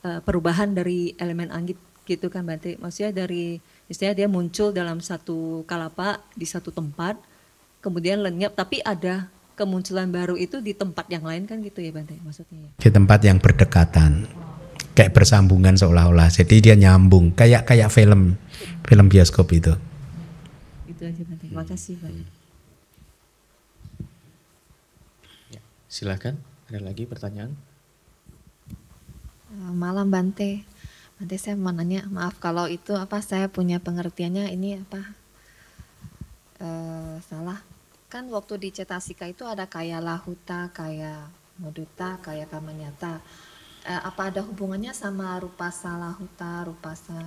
eh, perubahan dari elemen angin gitu kan Bante. Maksudnya dari istilahnya dia muncul dalam satu kalapa di satu tempat kemudian lenyap tapi ada kemunculan baru itu di tempat yang lain kan gitu ya Bante maksudnya. ya? di tempat yang berdekatan kayak bersambungan seolah-olah jadi dia nyambung kayak kayak film film bioskop itu Itu aja Bante. Terima kasih Bante. Ya, silakan. Ada lagi pertanyaan? Eh, Malam Bante. Bante saya mau nanya, maaf kalau itu apa saya punya pengertiannya ini apa eh, salah. Kan waktu di cetasika itu ada kayak lahuta, kayak muduta, kayak kamanyata. Eh, apa ada hubungannya sama rupasa lahuta, rupasa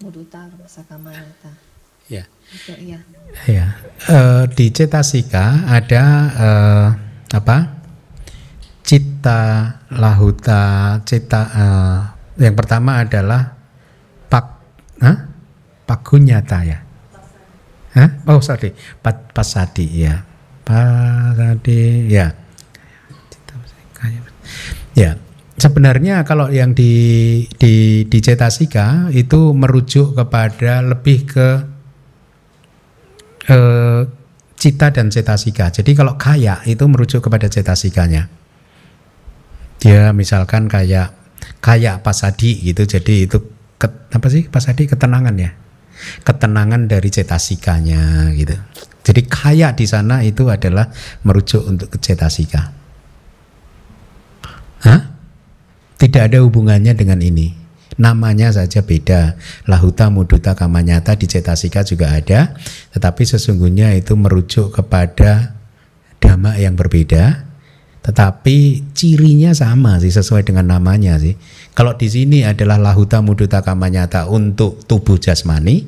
muduta, rupasa kamanyata? ya Itu iya. ya Eh, di cetasika ada eh, apa cita lahuta cita eh, yang pertama adalah pak Hah? pagunyata ya Hah? oh sorry Pat, pasadi ya pasadi ya Ya, sebenarnya kalau yang di di di cetasika itu merujuk kepada lebih ke eh, cita dan cetasika. Jadi kalau kaya itu merujuk kepada cetasikanya. Dia misalkan kayak kaya pasadi gitu. Jadi itu ket- apa sih pasadi ketenangan ya. Ketenangan dari cetasikanya gitu. Jadi kaya di sana itu adalah merujuk untuk ke cetasika. Hah? Tidak ada hubungannya dengan ini. Namanya saja beda. Lahuta, muduta, kamanyata di cetasika juga ada. Tetapi sesungguhnya itu merujuk kepada dhamma yang berbeda. Tetapi cirinya sama sih sesuai dengan namanya sih. Kalau di sini adalah lahuta, muduta, kamanyata untuk tubuh jasmani.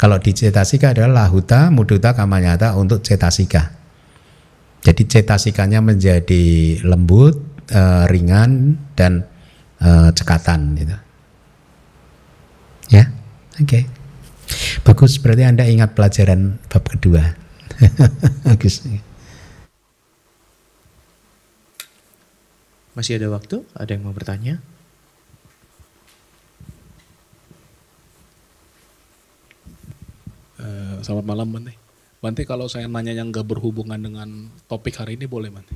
Kalau di cetasika adalah lahuta, muduta, kamanyata untuk cetasika. Jadi cetasikanya menjadi lembut, eh, ringan dan eh, cekatan gitu. Ya, oke. Bagus, berarti Anda ingat pelajaran bab kedua. Bagus. Masih ada waktu? Ada yang mau bertanya? Eh, selamat malam Bante. Bante kalau saya nanya yang gak berhubungan dengan topik hari ini boleh Bante?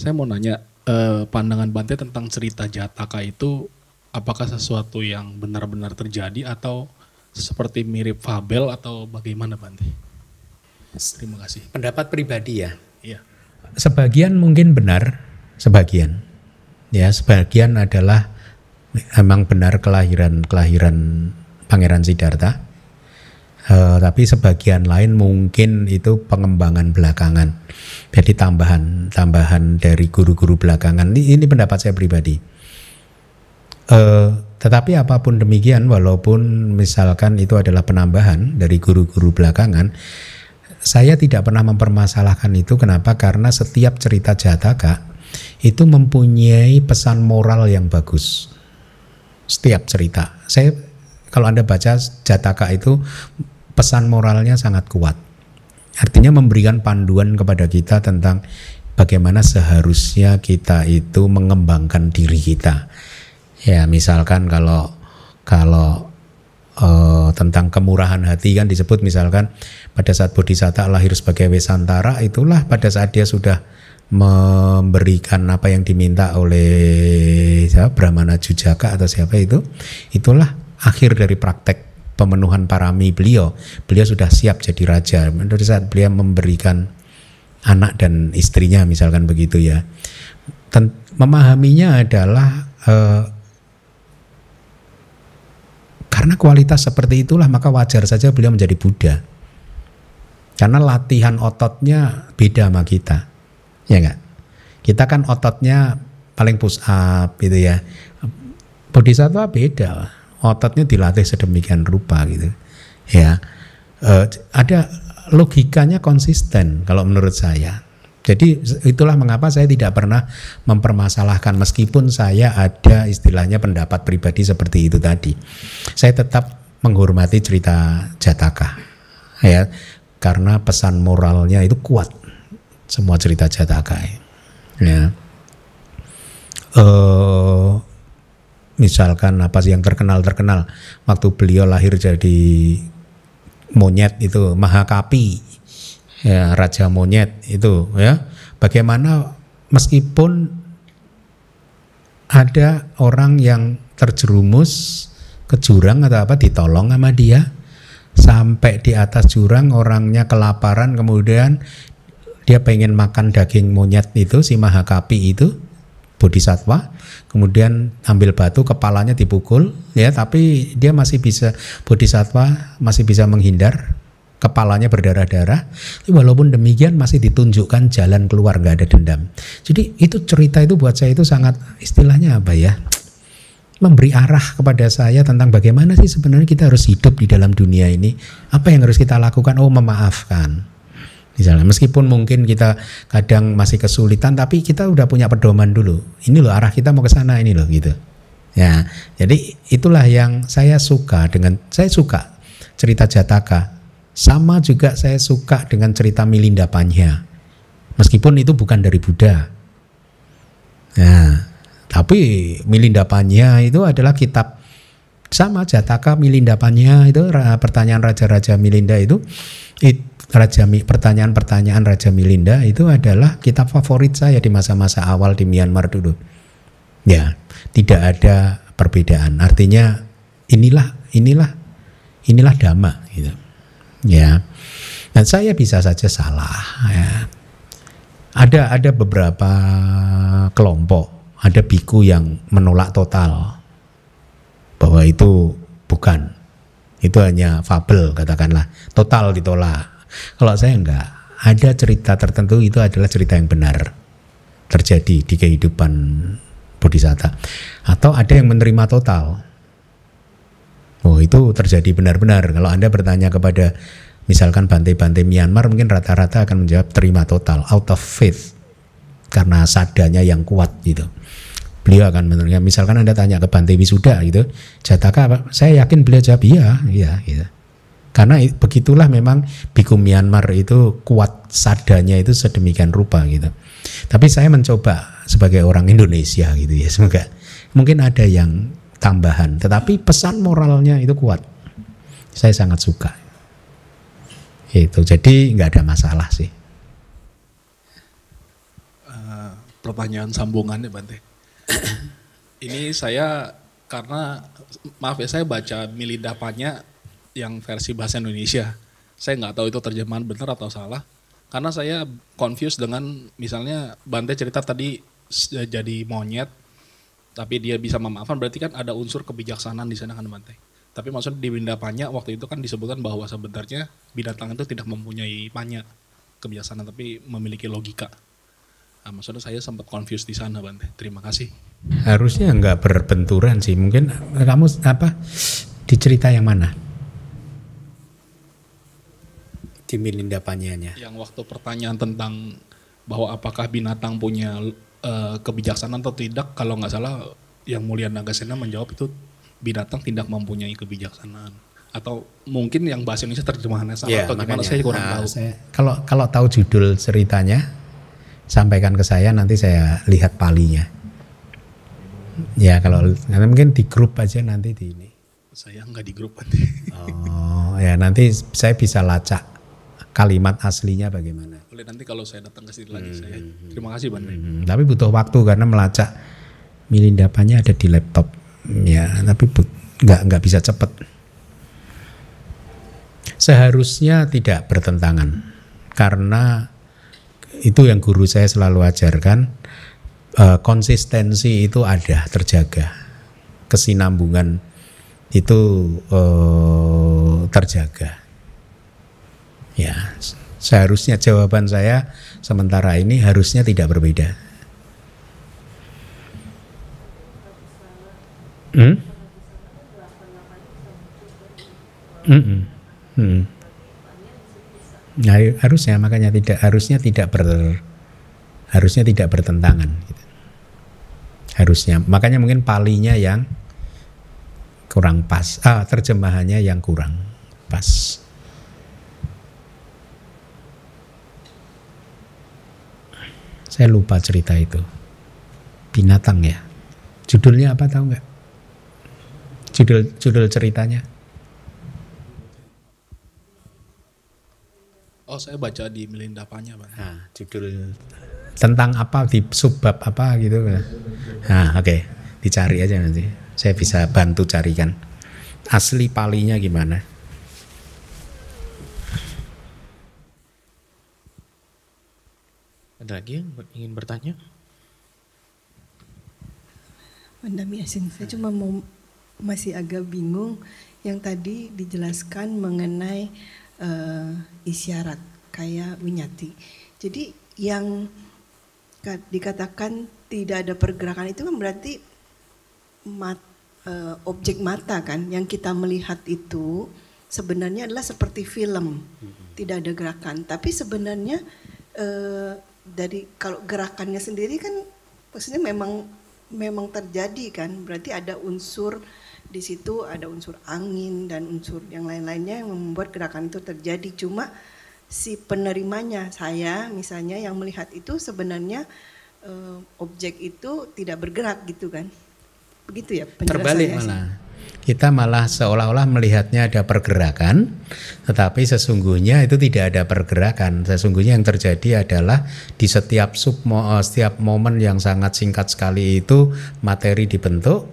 Saya mau nanya eh, pandangan Bante tentang cerita Jataka itu apakah sesuatu yang benar-benar terjadi atau seperti mirip fabel atau bagaimana Bante? Terima kasih. Pendapat pribadi ya. Iya. Sebagian mungkin benar, sebagian. Ya, sebagian adalah memang benar kelahiran kelahiran Pangeran Siddhartha. Eh, tapi sebagian lain mungkin itu pengembangan belakangan. Jadi tambahan tambahan dari guru-guru belakangan. Ini, ini pendapat saya pribadi. Eh, tetapi apa pun demikian, walaupun misalkan itu adalah penambahan dari guru-guru belakangan, saya tidak pernah mempermasalahkan itu. Kenapa? Karena setiap cerita Jataka itu mempunyai pesan moral yang bagus. Setiap cerita. Saya kalau Anda baca Jataka itu pesan moralnya sangat kuat. Artinya memberikan panduan kepada kita tentang bagaimana seharusnya kita itu mengembangkan diri kita. Ya, misalkan kalau kalau uh, tentang kemurahan hati kan disebut misalkan pada saat Bodhisatta lahir sebagai Wesantara itulah pada saat dia sudah memberikan apa yang diminta oleh siapa Brahmana Jujaka atau siapa itu itulah akhir dari praktek pemenuhan parami beliau beliau sudah siap jadi raja pada saat beliau memberikan anak dan istrinya misalkan begitu ya Ten, memahaminya adalah uh, karena kualitas seperti itulah maka wajar saja beliau menjadi Buddha. Karena latihan ototnya beda sama kita. Ya enggak? Kita kan ototnya paling push up gitu ya. Bodhisattva beda. Ototnya dilatih sedemikian rupa gitu. Ya. E, ada logikanya konsisten kalau menurut saya. Jadi itulah mengapa saya tidak pernah mempermasalahkan meskipun saya ada istilahnya pendapat pribadi seperti itu tadi. Saya tetap menghormati cerita Jataka. Ya, karena pesan moralnya itu kuat. Semua cerita Jataka. Ya. Uh, misalkan apa sih yang terkenal terkenal waktu beliau lahir jadi monyet itu Mahakapi ya raja monyet itu ya bagaimana meskipun ada orang yang terjerumus ke jurang atau apa ditolong sama dia sampai di atas jurang orangnya kelaparan kemudian dia pengen makan daging monyet itu si mahakapi itu bodhisatwa kemudian ambil batu kepalanya dipukul ya tapi dia masih bisa bodhisatwa masih bisa menghindar kepalanya berdarah-darah. Walaupun demikian masih ditunjukkan jalan keluar nggak ada dendam. Jadi itu cerita itu buat saya itu sangat istilahnya apa ya? Memberi arah kepada saya tentang bagaimana sih sebenarnya kita harus hidup di dalam dunia ini. Apa yang harus kita lakukan? Oh memaafkan. Misalnya meskipun mungkin kita kadang masih kesulitan tapi kita udah punya pedoman dulu. Ini loh arah kita mau ke sana ini loh gitu. Ya, jadi itulah yang saya suka dengan saya suka cerita Jataka sama juga saya suka dengan cerita Milinda Panya. Meskipun itu bukan dari Buddha. Nah, tapi Milinda Panya itu adalah kitab sama Jataka Milinda Panya itu pertanyaan raja-raja Milinda itu it, raja pertanyaan-pertanyaan raja Milinda itu adalah kitab favorit saya di masa-masa awal di Myanmar dulu. Ya, tidak ada perbedaan. Artinya inilah inilah inilah dhamma gitu ya dan saya bisa saja salah ya ada ada beberapa kelompok ada biku yang menolak total bahwa itu bukan. Itu hanya fabel katakanlah. Total ditolak. Kalau saya enggak ada cerita tertentu itu adalah cerita yang benar terjadi di kehidupan bodhisatta atau ada yang menerima total. Oh itu terjadi benar-benar. Kalau anda bertanya kepada misalkan bantai-bantai Myanmar mungkin rata-rata akan menjawab terima total out of faith. Karena sadanya yang kuat gitu beliau akan menerima misalkan anda tanya ke Bante Wisuda gitu jataka apa saya yakin beliau jawab iya iya gitu karena begitulah memang biku Myanmar itu kuat sadanya itu sedemikian rupa gitu. Tapi saya mencoba sebagai orang Indonesia gitu ya semoga. Mungkin ada yang tambahan tetapi pesan moralnya itu kuat. Saya sangat suka. Itu jadi nggak ada masalah sih. Uh, pertanyaan sambungannya Bante ini saya karena maaf ya saya baca milidapanya yang versi bahasa Indonesia saya nggak tahu itu terjemahan benar atau salah karena saya confused dengan misalnya Bante cerita tadi jadi monyet tapi dia bisa memaafkan berarti kan ada unsur kebijaksanaan di sana kan Bante. Tapi maksudnya di benda banyak waktu itu kan disebutkan bahwa sebenarnya binatang itu tidak mempunyai banyak kebijaksanaan tapi memiliki logika. Nah, maksudnya saya sempat confused di sana Bante. Terima kasih. Harusnya nggak berbenturan sih. Mungkin kamu apa di cerita yang mana? Di Milinda Panyanya. Yang waktu pertanyaan tentang bahwa apakah binatang punya uh, kebijaksanaan atau tidak kalau nggak salah yang mulia Nagasena menjawab itu binatang tidak mempunyai kebijaksanaan atau mungkin yang bahasa Indonesia terjemahannya salah ya, atau gimana saya kurang nah, tahu. Saya, kalau kalau tahu judul ceritanya sampaikan ke saya nanti saya lihat palinya. Ya kalau nanti mungkin di grup aja nanti di ini. Saya nggak di grup nanti. Oh ya nanti saya bisa lacak kalimat aslinya bagaimana. Boleh nanti kalau saya datang ke sini lagi hmm. saya. Terima kasih Bang. Hmm, tapi butuh waktu karena melacak milindapannya ada di laptop ya tapi nggak nggak bisa cepat seharusnya tidak bertentangan karena itu yang guru saya selalu ajarkan eh, konsistensi itu ada terjaga kesinambungan itu eh, terjaga ya seharusnya jawaban saya sementara ini harusnya tidak berbeda Hmm? Hmm. Hmm. Nah, harusnya makanya tidak harusnya tidak ber harusnya tidak bertentangan. Gitu. Harusnya makanya mungkin palinya yang kurang pas, ah, terjemahannya yang kurang pas. Saya lupa cerita itu. Binatang ya. Judulnya apa tahu nggak? judul judul ceritanya? Oh, saya baca di Melindapanya, Pak. Nah, judul tentang apa di subbab apa gitu. Nah, oke, okay. dicari aja nanti. Saya bisa bantu carikan. Asli palinya gimana? Ada lagi yang ingin bertanya? Mandami Asin, saya cuma mau masih agak bingung yang tadi dijelaskan mengenai uh, isyarat kayak winyati. Jadi yang dikatakan tidak ada pergerakan itu kan berarti mat, uh, objek mata kan yang kita melihat itu sebenarnya adalah seperti film. Tidak ada gerakan. Tapi sebenarnya uh, dari kalau gerakannya sendiri kan maksudnya memang memang terjadi kan. Berarti ada unsur di situ ada unsur angin dan unsur yang lain-lainnya yang membuat gerakan itu terjadi. Cuma si penerimanya saya misalnya yang melihat itu sebenarnya e, objek itu tidak bergerak gitu kan. Begitu ya Terbalik malah. Kita malah seolah-olah melihatnya ada pergerakan, tetapi sesungguhnya itu tidak ada pergerakan. Sesungguhnya yang terjadi adalah di setiap sub eh, setiap momen yang sangat singkat sekali itu materi dibentuk,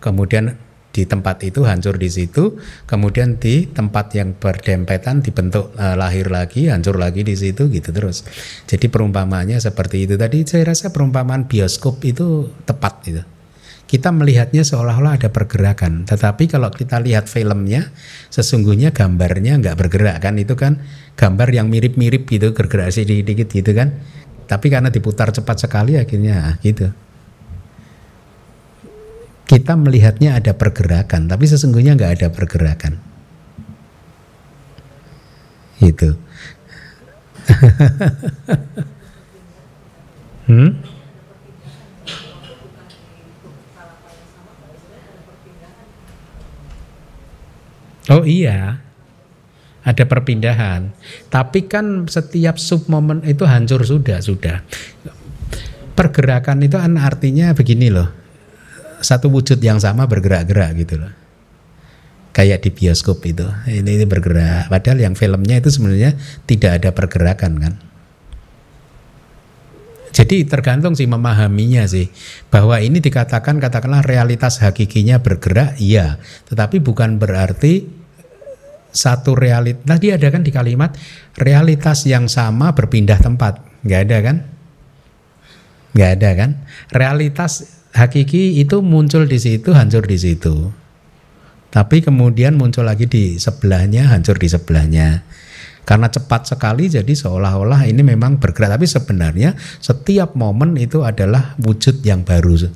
kemudian di tempat itu hancur di situ, kemudian di tempat yang berdempetan dibentuk uh, lahir lagi, hancur lagi di situ gitu terus. Jadi perumpamaannya seperti itu tadi. Saya rasa perumpamaan bioskop itu tepat itu. Kita melihatnya seolah-olah ada pergerakan, tetapi kalau kita lihat filmnya, sesungguhnya gambarnya nggak bergerak kan? Itu kan gambar yang mirip-mirip gitu, bergerak sedikit-sedikit gitu kan? Tapi karena diputar cepat sekali akhirnya gitu kita melihatnya ada pergerakan, tapi sesungguhnya nggak ada pergerakan. Itu. hmm? Oh iya, ada perpindahan. Tapi kan setiap sub momen itu hancur sudah, sudah. Pergerakan itu kan artinya begini loh satu wujud yang sama bergerak-gerak gitu loh. Kayak di bioskop itu, ini, ini bergerak. Padahal yang filmnya itu sebenarnya tidak ada pergerakan kan. Jadi tergantung sih memahaminya sih bahwa ini dikatakan katakanlah realitas hakikinya bergerak, iya, tetapi bukan berarti satu realitas. Tadi ada kan di kalimat realitas yang sama berpindah tempat, nggak ada kan? Nggak ada kan? Realitas hakiki itu muncul di situ, hancur di situ. Tapi kemudian muncul lagi di sebelahnya, hancur di sebelahnya. Karena cepat sekali jadi seolah-olah ini memang bergerak. Tapi sebenarnya setiap momen itu adalah wujud yang baru.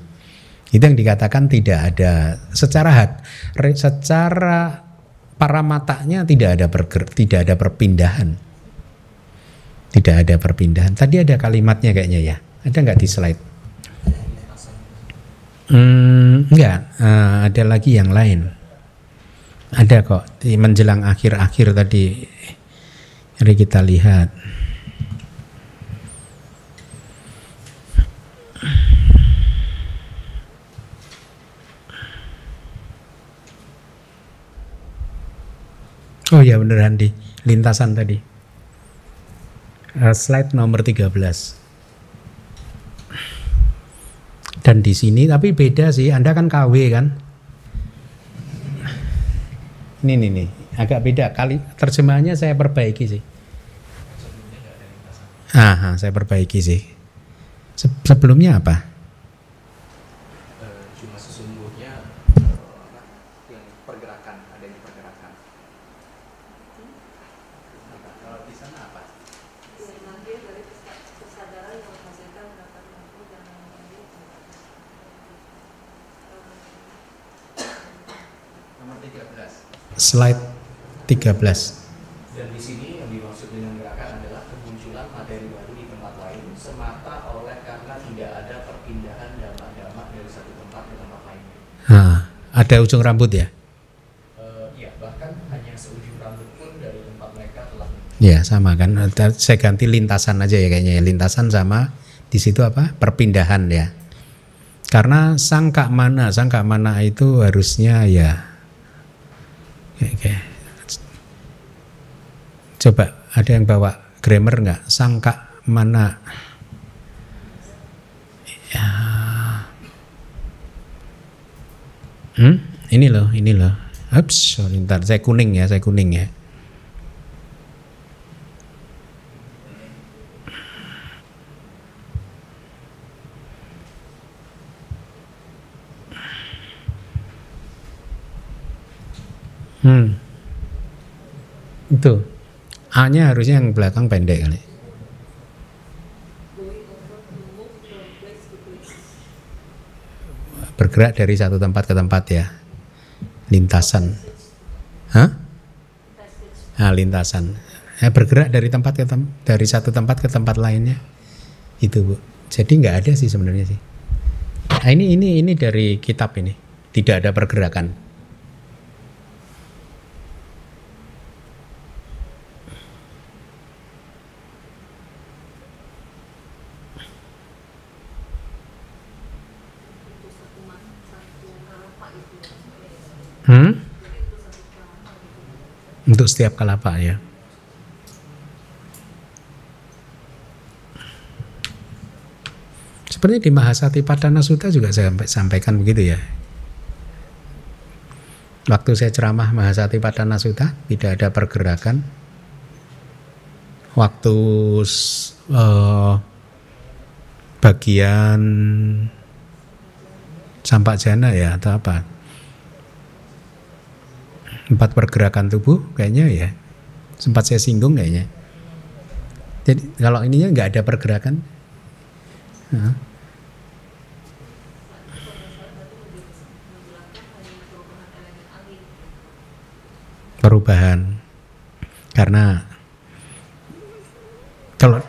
Itu yang dikatakan tidak ada secara had, secara para matanya tidak ada berger, tidak ada perpindahan. Tidak ada perpindahan. Tadi ada kalimatnya kayaknya ya. Ada nggak di slide? Hmm, enggak, uh, ada lagi yang lain. Ada kok di menjelang akhir-akhir tadi. Mari kita lihat. Oh ya bener Andi, lintasan tadi. Uh, slide nomor 13 dan di sini tapi beda sih. Anda kan KW kan? Ini nih nih agak beda. Kali terjemahannya saya perbaiki sih. Ah saya perbaiki sih. Sebelumnya apa slide 13. Dan di sini yang dimaksud dengan gerakan adalah kemunculan materi baru di tempat lain semata oleh karena tidak ada perpindahan damak-damak dari satu tempat ke tempat lain. Nah, ada ujung rambut ya? Uh, ya, bahkan hanya seujung rambut pun dari tempat mereka telah. Ya, sama kan. Saya ganti lintasan aja ya kayaknya ya. Lintasan sama di situ apa? Perpindahan ya. Karena sangka mana, sangka mana itu harusnya ya Oke. Coba ada yang bawa grammar nggak? Sangka mana? Ya. Hmm? Ini loh, ini loh. Ups, sorry, ntar saya kuning ya, saya kuning ya. Hmm. Itu. A-nya harusnya yang belakang pendek kali. Bergerak dari satu tempat ke tempat ya. Lintasan. Hah? Nah, lintasan. Ya, bergerak dari tempat ke tem dari satu tempat ke tempat lainnya. Itu, Bu. Jadi nggak ada sih sebenarnya sih. Nah, ini ini ini dari kitab ini. Tidak ada pergerakan. Hmm? Untuk setiap kelapa ya. Seperti di Mahasati Padana Sutta juga saya sampaikan begitu ya. Waktu saya ceramah Mahasati Padana Sutta tidak ada pergerakan. Waktu uh, bagian sampak jana ya atau apa? Empat pergerakan tubuh kayaknya ya. Sempat saya singgung kayaknya. Jadi kalau ininya nggak ada pergerakan. Perubahan karena kalau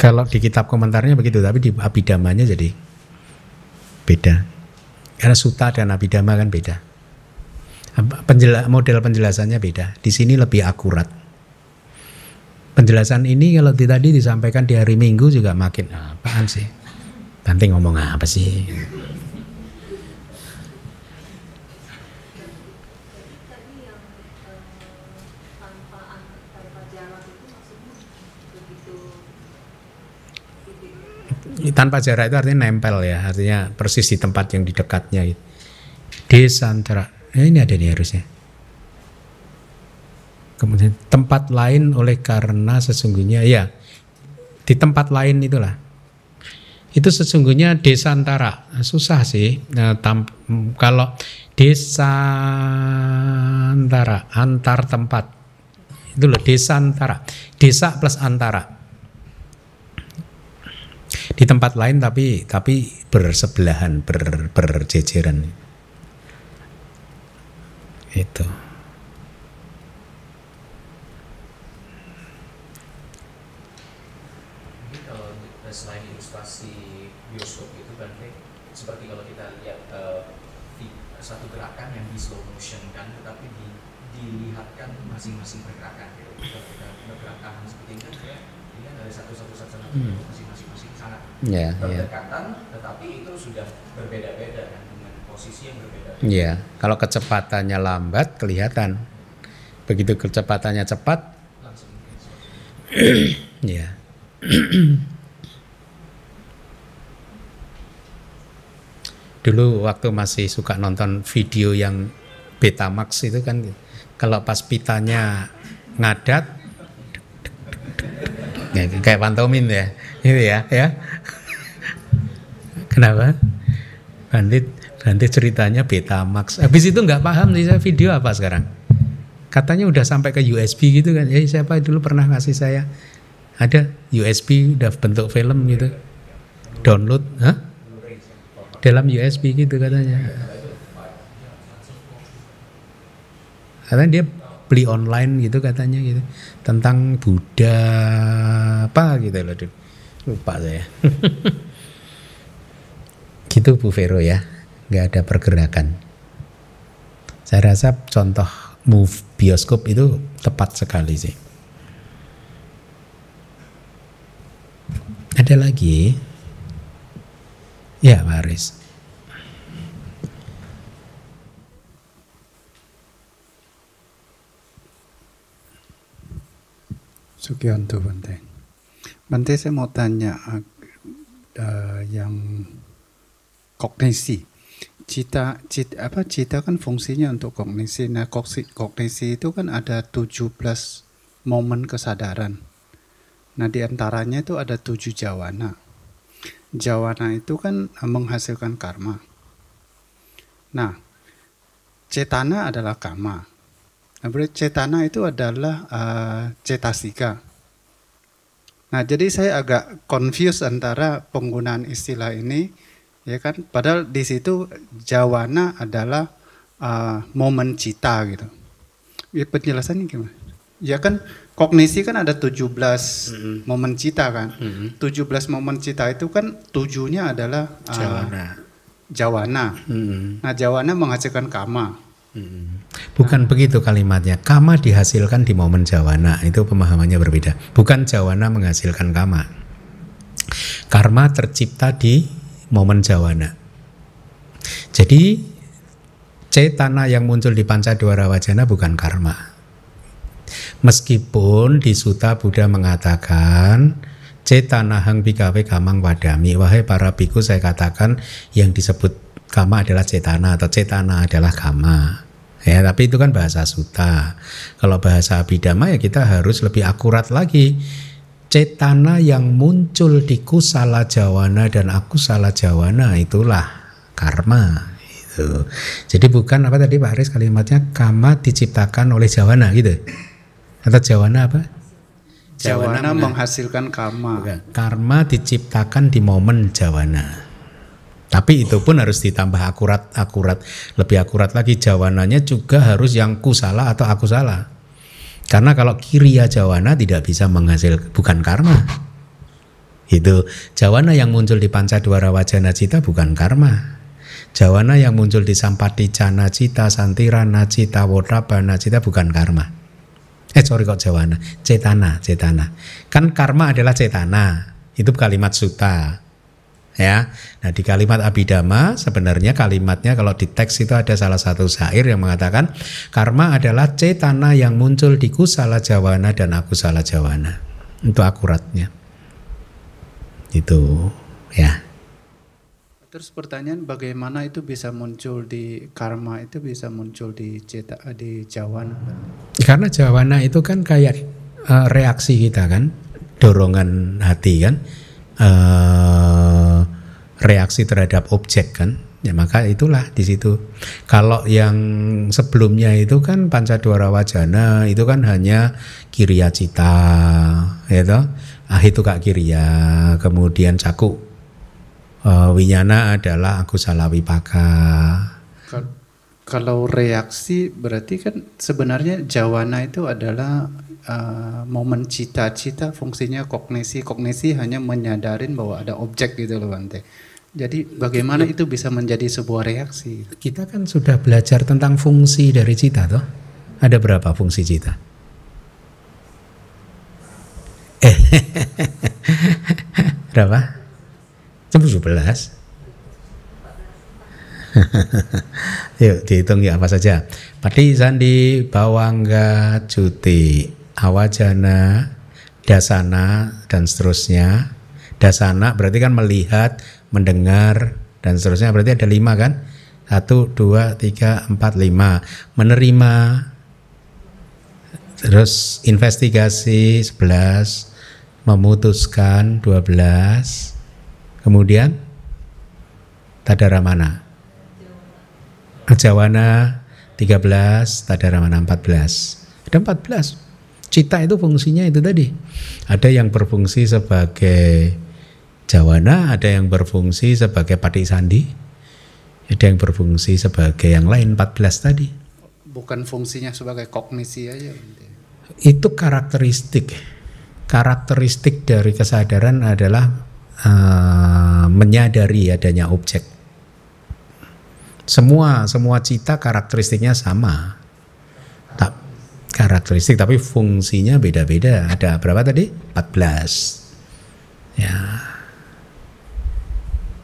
kalau di kitab komentarnya begitu tapi di abidamanya jadi beda karena suta dan abidama kan beda Penjela, model penjelasannya beda. Di sini lebih akurat. Penjelasan ini kalau tadi disampaikan di hari minggu juga makin apaan sih? Nanti ngomong apa sih? Tanpa jarak itu artinya nempel ya, artinya persis di tempat yang di dekatnya. Desantara, eh, ini ada nih harusnya. Kemudian tempat lain oleh karena sesungguhnya ya di tempat lain itulah. Itu sesungguhnya desantara susah sih. Nah, tam, kalau desantara antar tempat itu loh desantara desa plus antara di tempat lain tapi tapi bersebelahan ber, berjejeran itu kalau selain ilustrasi bioskop itu kan seperti kalau kita lihat uh, satu gerakan yang di slow motion kan tetapi di, dilihatkan masing-masing pergerakan gitu kalau kita bergerakan seperti ini kan ini kan dari satu satu satu satu hmm. masing-masing sangat yeah, berdekatan, yeah. tetapi itu sudah berbeda-beda kan dengan posisi yang berbeda. Iya, yeah. Kalau kecepatannya lambat kelihatan, begitu kecepatannya cepat. Iya. Dulu waktu masih suka nonton video yang Betamax itu kan, kalau pas pitanya ngadat, kayak pantomin ya itu ya ya kenapa bandit bandit ceritanya Betamax. Habis itu nggak paham sih saya video apa sekarang? Katanya udah sampai ke USB gitu kan. Eh siapa dulu pernah ngasih saya? Ada USB udah bentuk film gitu. Download Hah? dalam USB gitu katanya. Katanya dia beli online gitu katanya gitu. Tentang Buddha apa gitu loh lupa saya. Gitu Bu Vero ya nggak ada pergerakan. Saya rasa contoh move bioskop itu tepat sekali sih. Ada lagi? Ya Pak Aris Sukianto Banteng. Nanti saya mau tanya uh, yang kognisi. Cita, cita apa cita kan fungsinya untuk kognisi. Nah, kognisi itu kan ada 17 momen kesadaran. Nah, di antaranya itu ada tujuh jawana. Jawana itu kan menghasilkan karma. Nah, cetana adalah karma. Nah, cetana itu adalah uh, cetasika. Nah, jadi saya agak confuse antara penggunaan istilah ini, ya kan? Padahal di situ jawana adalah uh, momen cita gitu. Ya, penjelasannya gimana? Ya kan kognisi kan ada 17 mm -hmm. momen cita kan. Mm -hmm. 17 momen cita itu kan tujuhnya adalah uh, jawana. Jawana. Mm -hmm. Nah, jawana menghasilkan kama. Bukan nah. begitu kalimatnya. Kama dihasilkan di momen jawana. Itu pemahamannya berbeda. Bukan jawana menghasilkan kama. Karma tercipta di momen jawana. Jadi cetana yang muncul di panca dwara wajana bukan karma. Meskipun di Suta Buddha mengatakan Cetanahang bikawe kamang wadami. Wahai para biku saya katakan yang disebut kama adalah cetana atau cetana adalah kama. Ya, tapi itu kan bahasa suta. Kalau bahasa abidama ya kita harus lebih akurat lagi. Cetana yang muncul di kusala jawana dan akusala jawana itulah karma. Itu. Jadi bukan apa tadi Pak Aris kalimatnya kama diciptakan oleh jawana gitu. Atau jawana apa? Jawana menghasilkan karma. Karma diciptakan di momen jawana. Tapi itu pun harus ditambah akurat, akurat, lebih akurat lagi jawananya juga harus yang kusala atau aku salah. Karena kalau kiriya jawana tidak bisa menghasilkan bukan karma. Itu jawana yang muncul di pancadwara wajana cita bukan karma. Jawana yang muncul di sampati cana cita, santirana cita, wodrabana cita bukan karma. Eh sorry kok jawana, cetana, cetana. Kan karma adalah cetana. Itu kalimat suta ya. Nah, di kalimat abidama sebenarnya kalimatnya kalau di teks itu ada salah satu syair yang mengatakan karma adalah cetana yang muncul di kusala jawana dan aku salah jawana. Itu akuratnya. Itu ya. Terus pertanyaan bagaimana itu bisa muncul di karma itu bisa muncul di ceta di jawana? Karena jawana itu kan kayak uh, reaksi kita kan, dorongan hati kan. Uh, reaksi terhadap objek kan? Ya maka itulah di situ. Kalau yang sebelumnya itu kan pancadwara wajana itu kan hanya kiriya cita ya toh? Ah itu kak kiriya kemudian caku uh, winyana adalah aku salah wipaka kalau reaksi berarti kan sebenarnya jawana itu adalah uh, momen cita-cita fungsinya kognisi kognisi hanya menyadarin bahwa ada objek gitu loh Bante jadi bagaimana itu bisa menjadi sebuah reaksi? Kita kan sudah belajar tentang fungsi dari cita toh. Ada berapa fungsi cita? Eh, berapa? Jam 17. Yuk dihitung ya apa saja. Pati sandi bawangga cuti awajana dasana dan seterusnya. Dasana berarti kan melihat mendengar dan seterusnya. Berarti ada lima kan? Satu dua tiga empat lima. Menerima. Terus investigasi sebelas memutuskan dua belas. Kemudian tadara mana jawana tiga belas tadara mana empat belas. Ada empat belas cita itu fungsinya itu tadi ada yang berfungsi sebagai Jawana ada yang berfungsi sebagai pati sandi, ada yang berfungsi sebagai yang lain 14 tadi. Bukan fungsinya sebagai kognisi aja. Itu karakteristik. Karakteristik dari kesadaran adalah uh, menyadari adanya objek. Semua semua cita karakteristiknya sama. Tak karakteristik tapi fungsinya beda-beda. Ada berapa tadi? 14. Ya.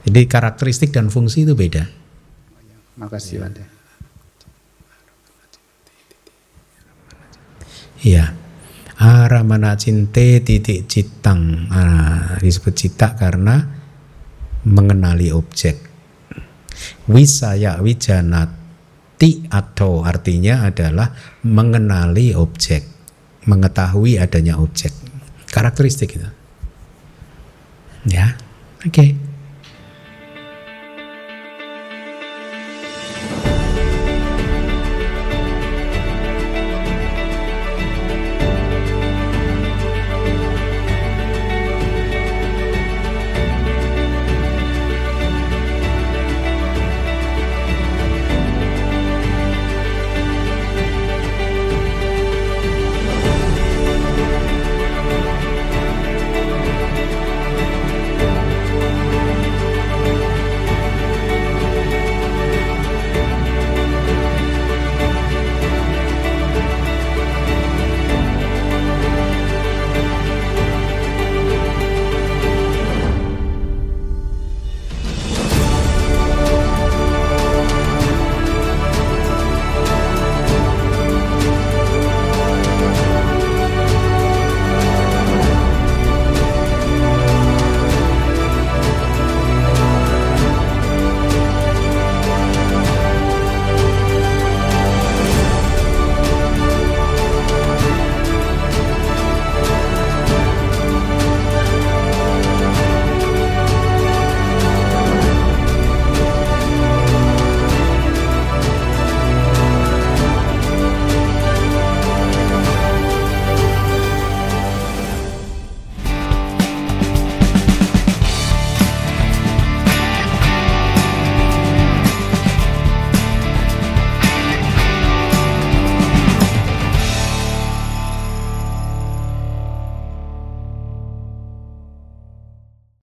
Jadi karakteristik dan fungsi itu beda. Makasih Bante. Iya. Aramana cinte titik citang. Nah, disebut cita karena mengenali objek. Wisaya wijanati atau artinya adalah mengenali objek, mengetahui adanya objek. Karakteristik itu. Ya. Oke. Okay.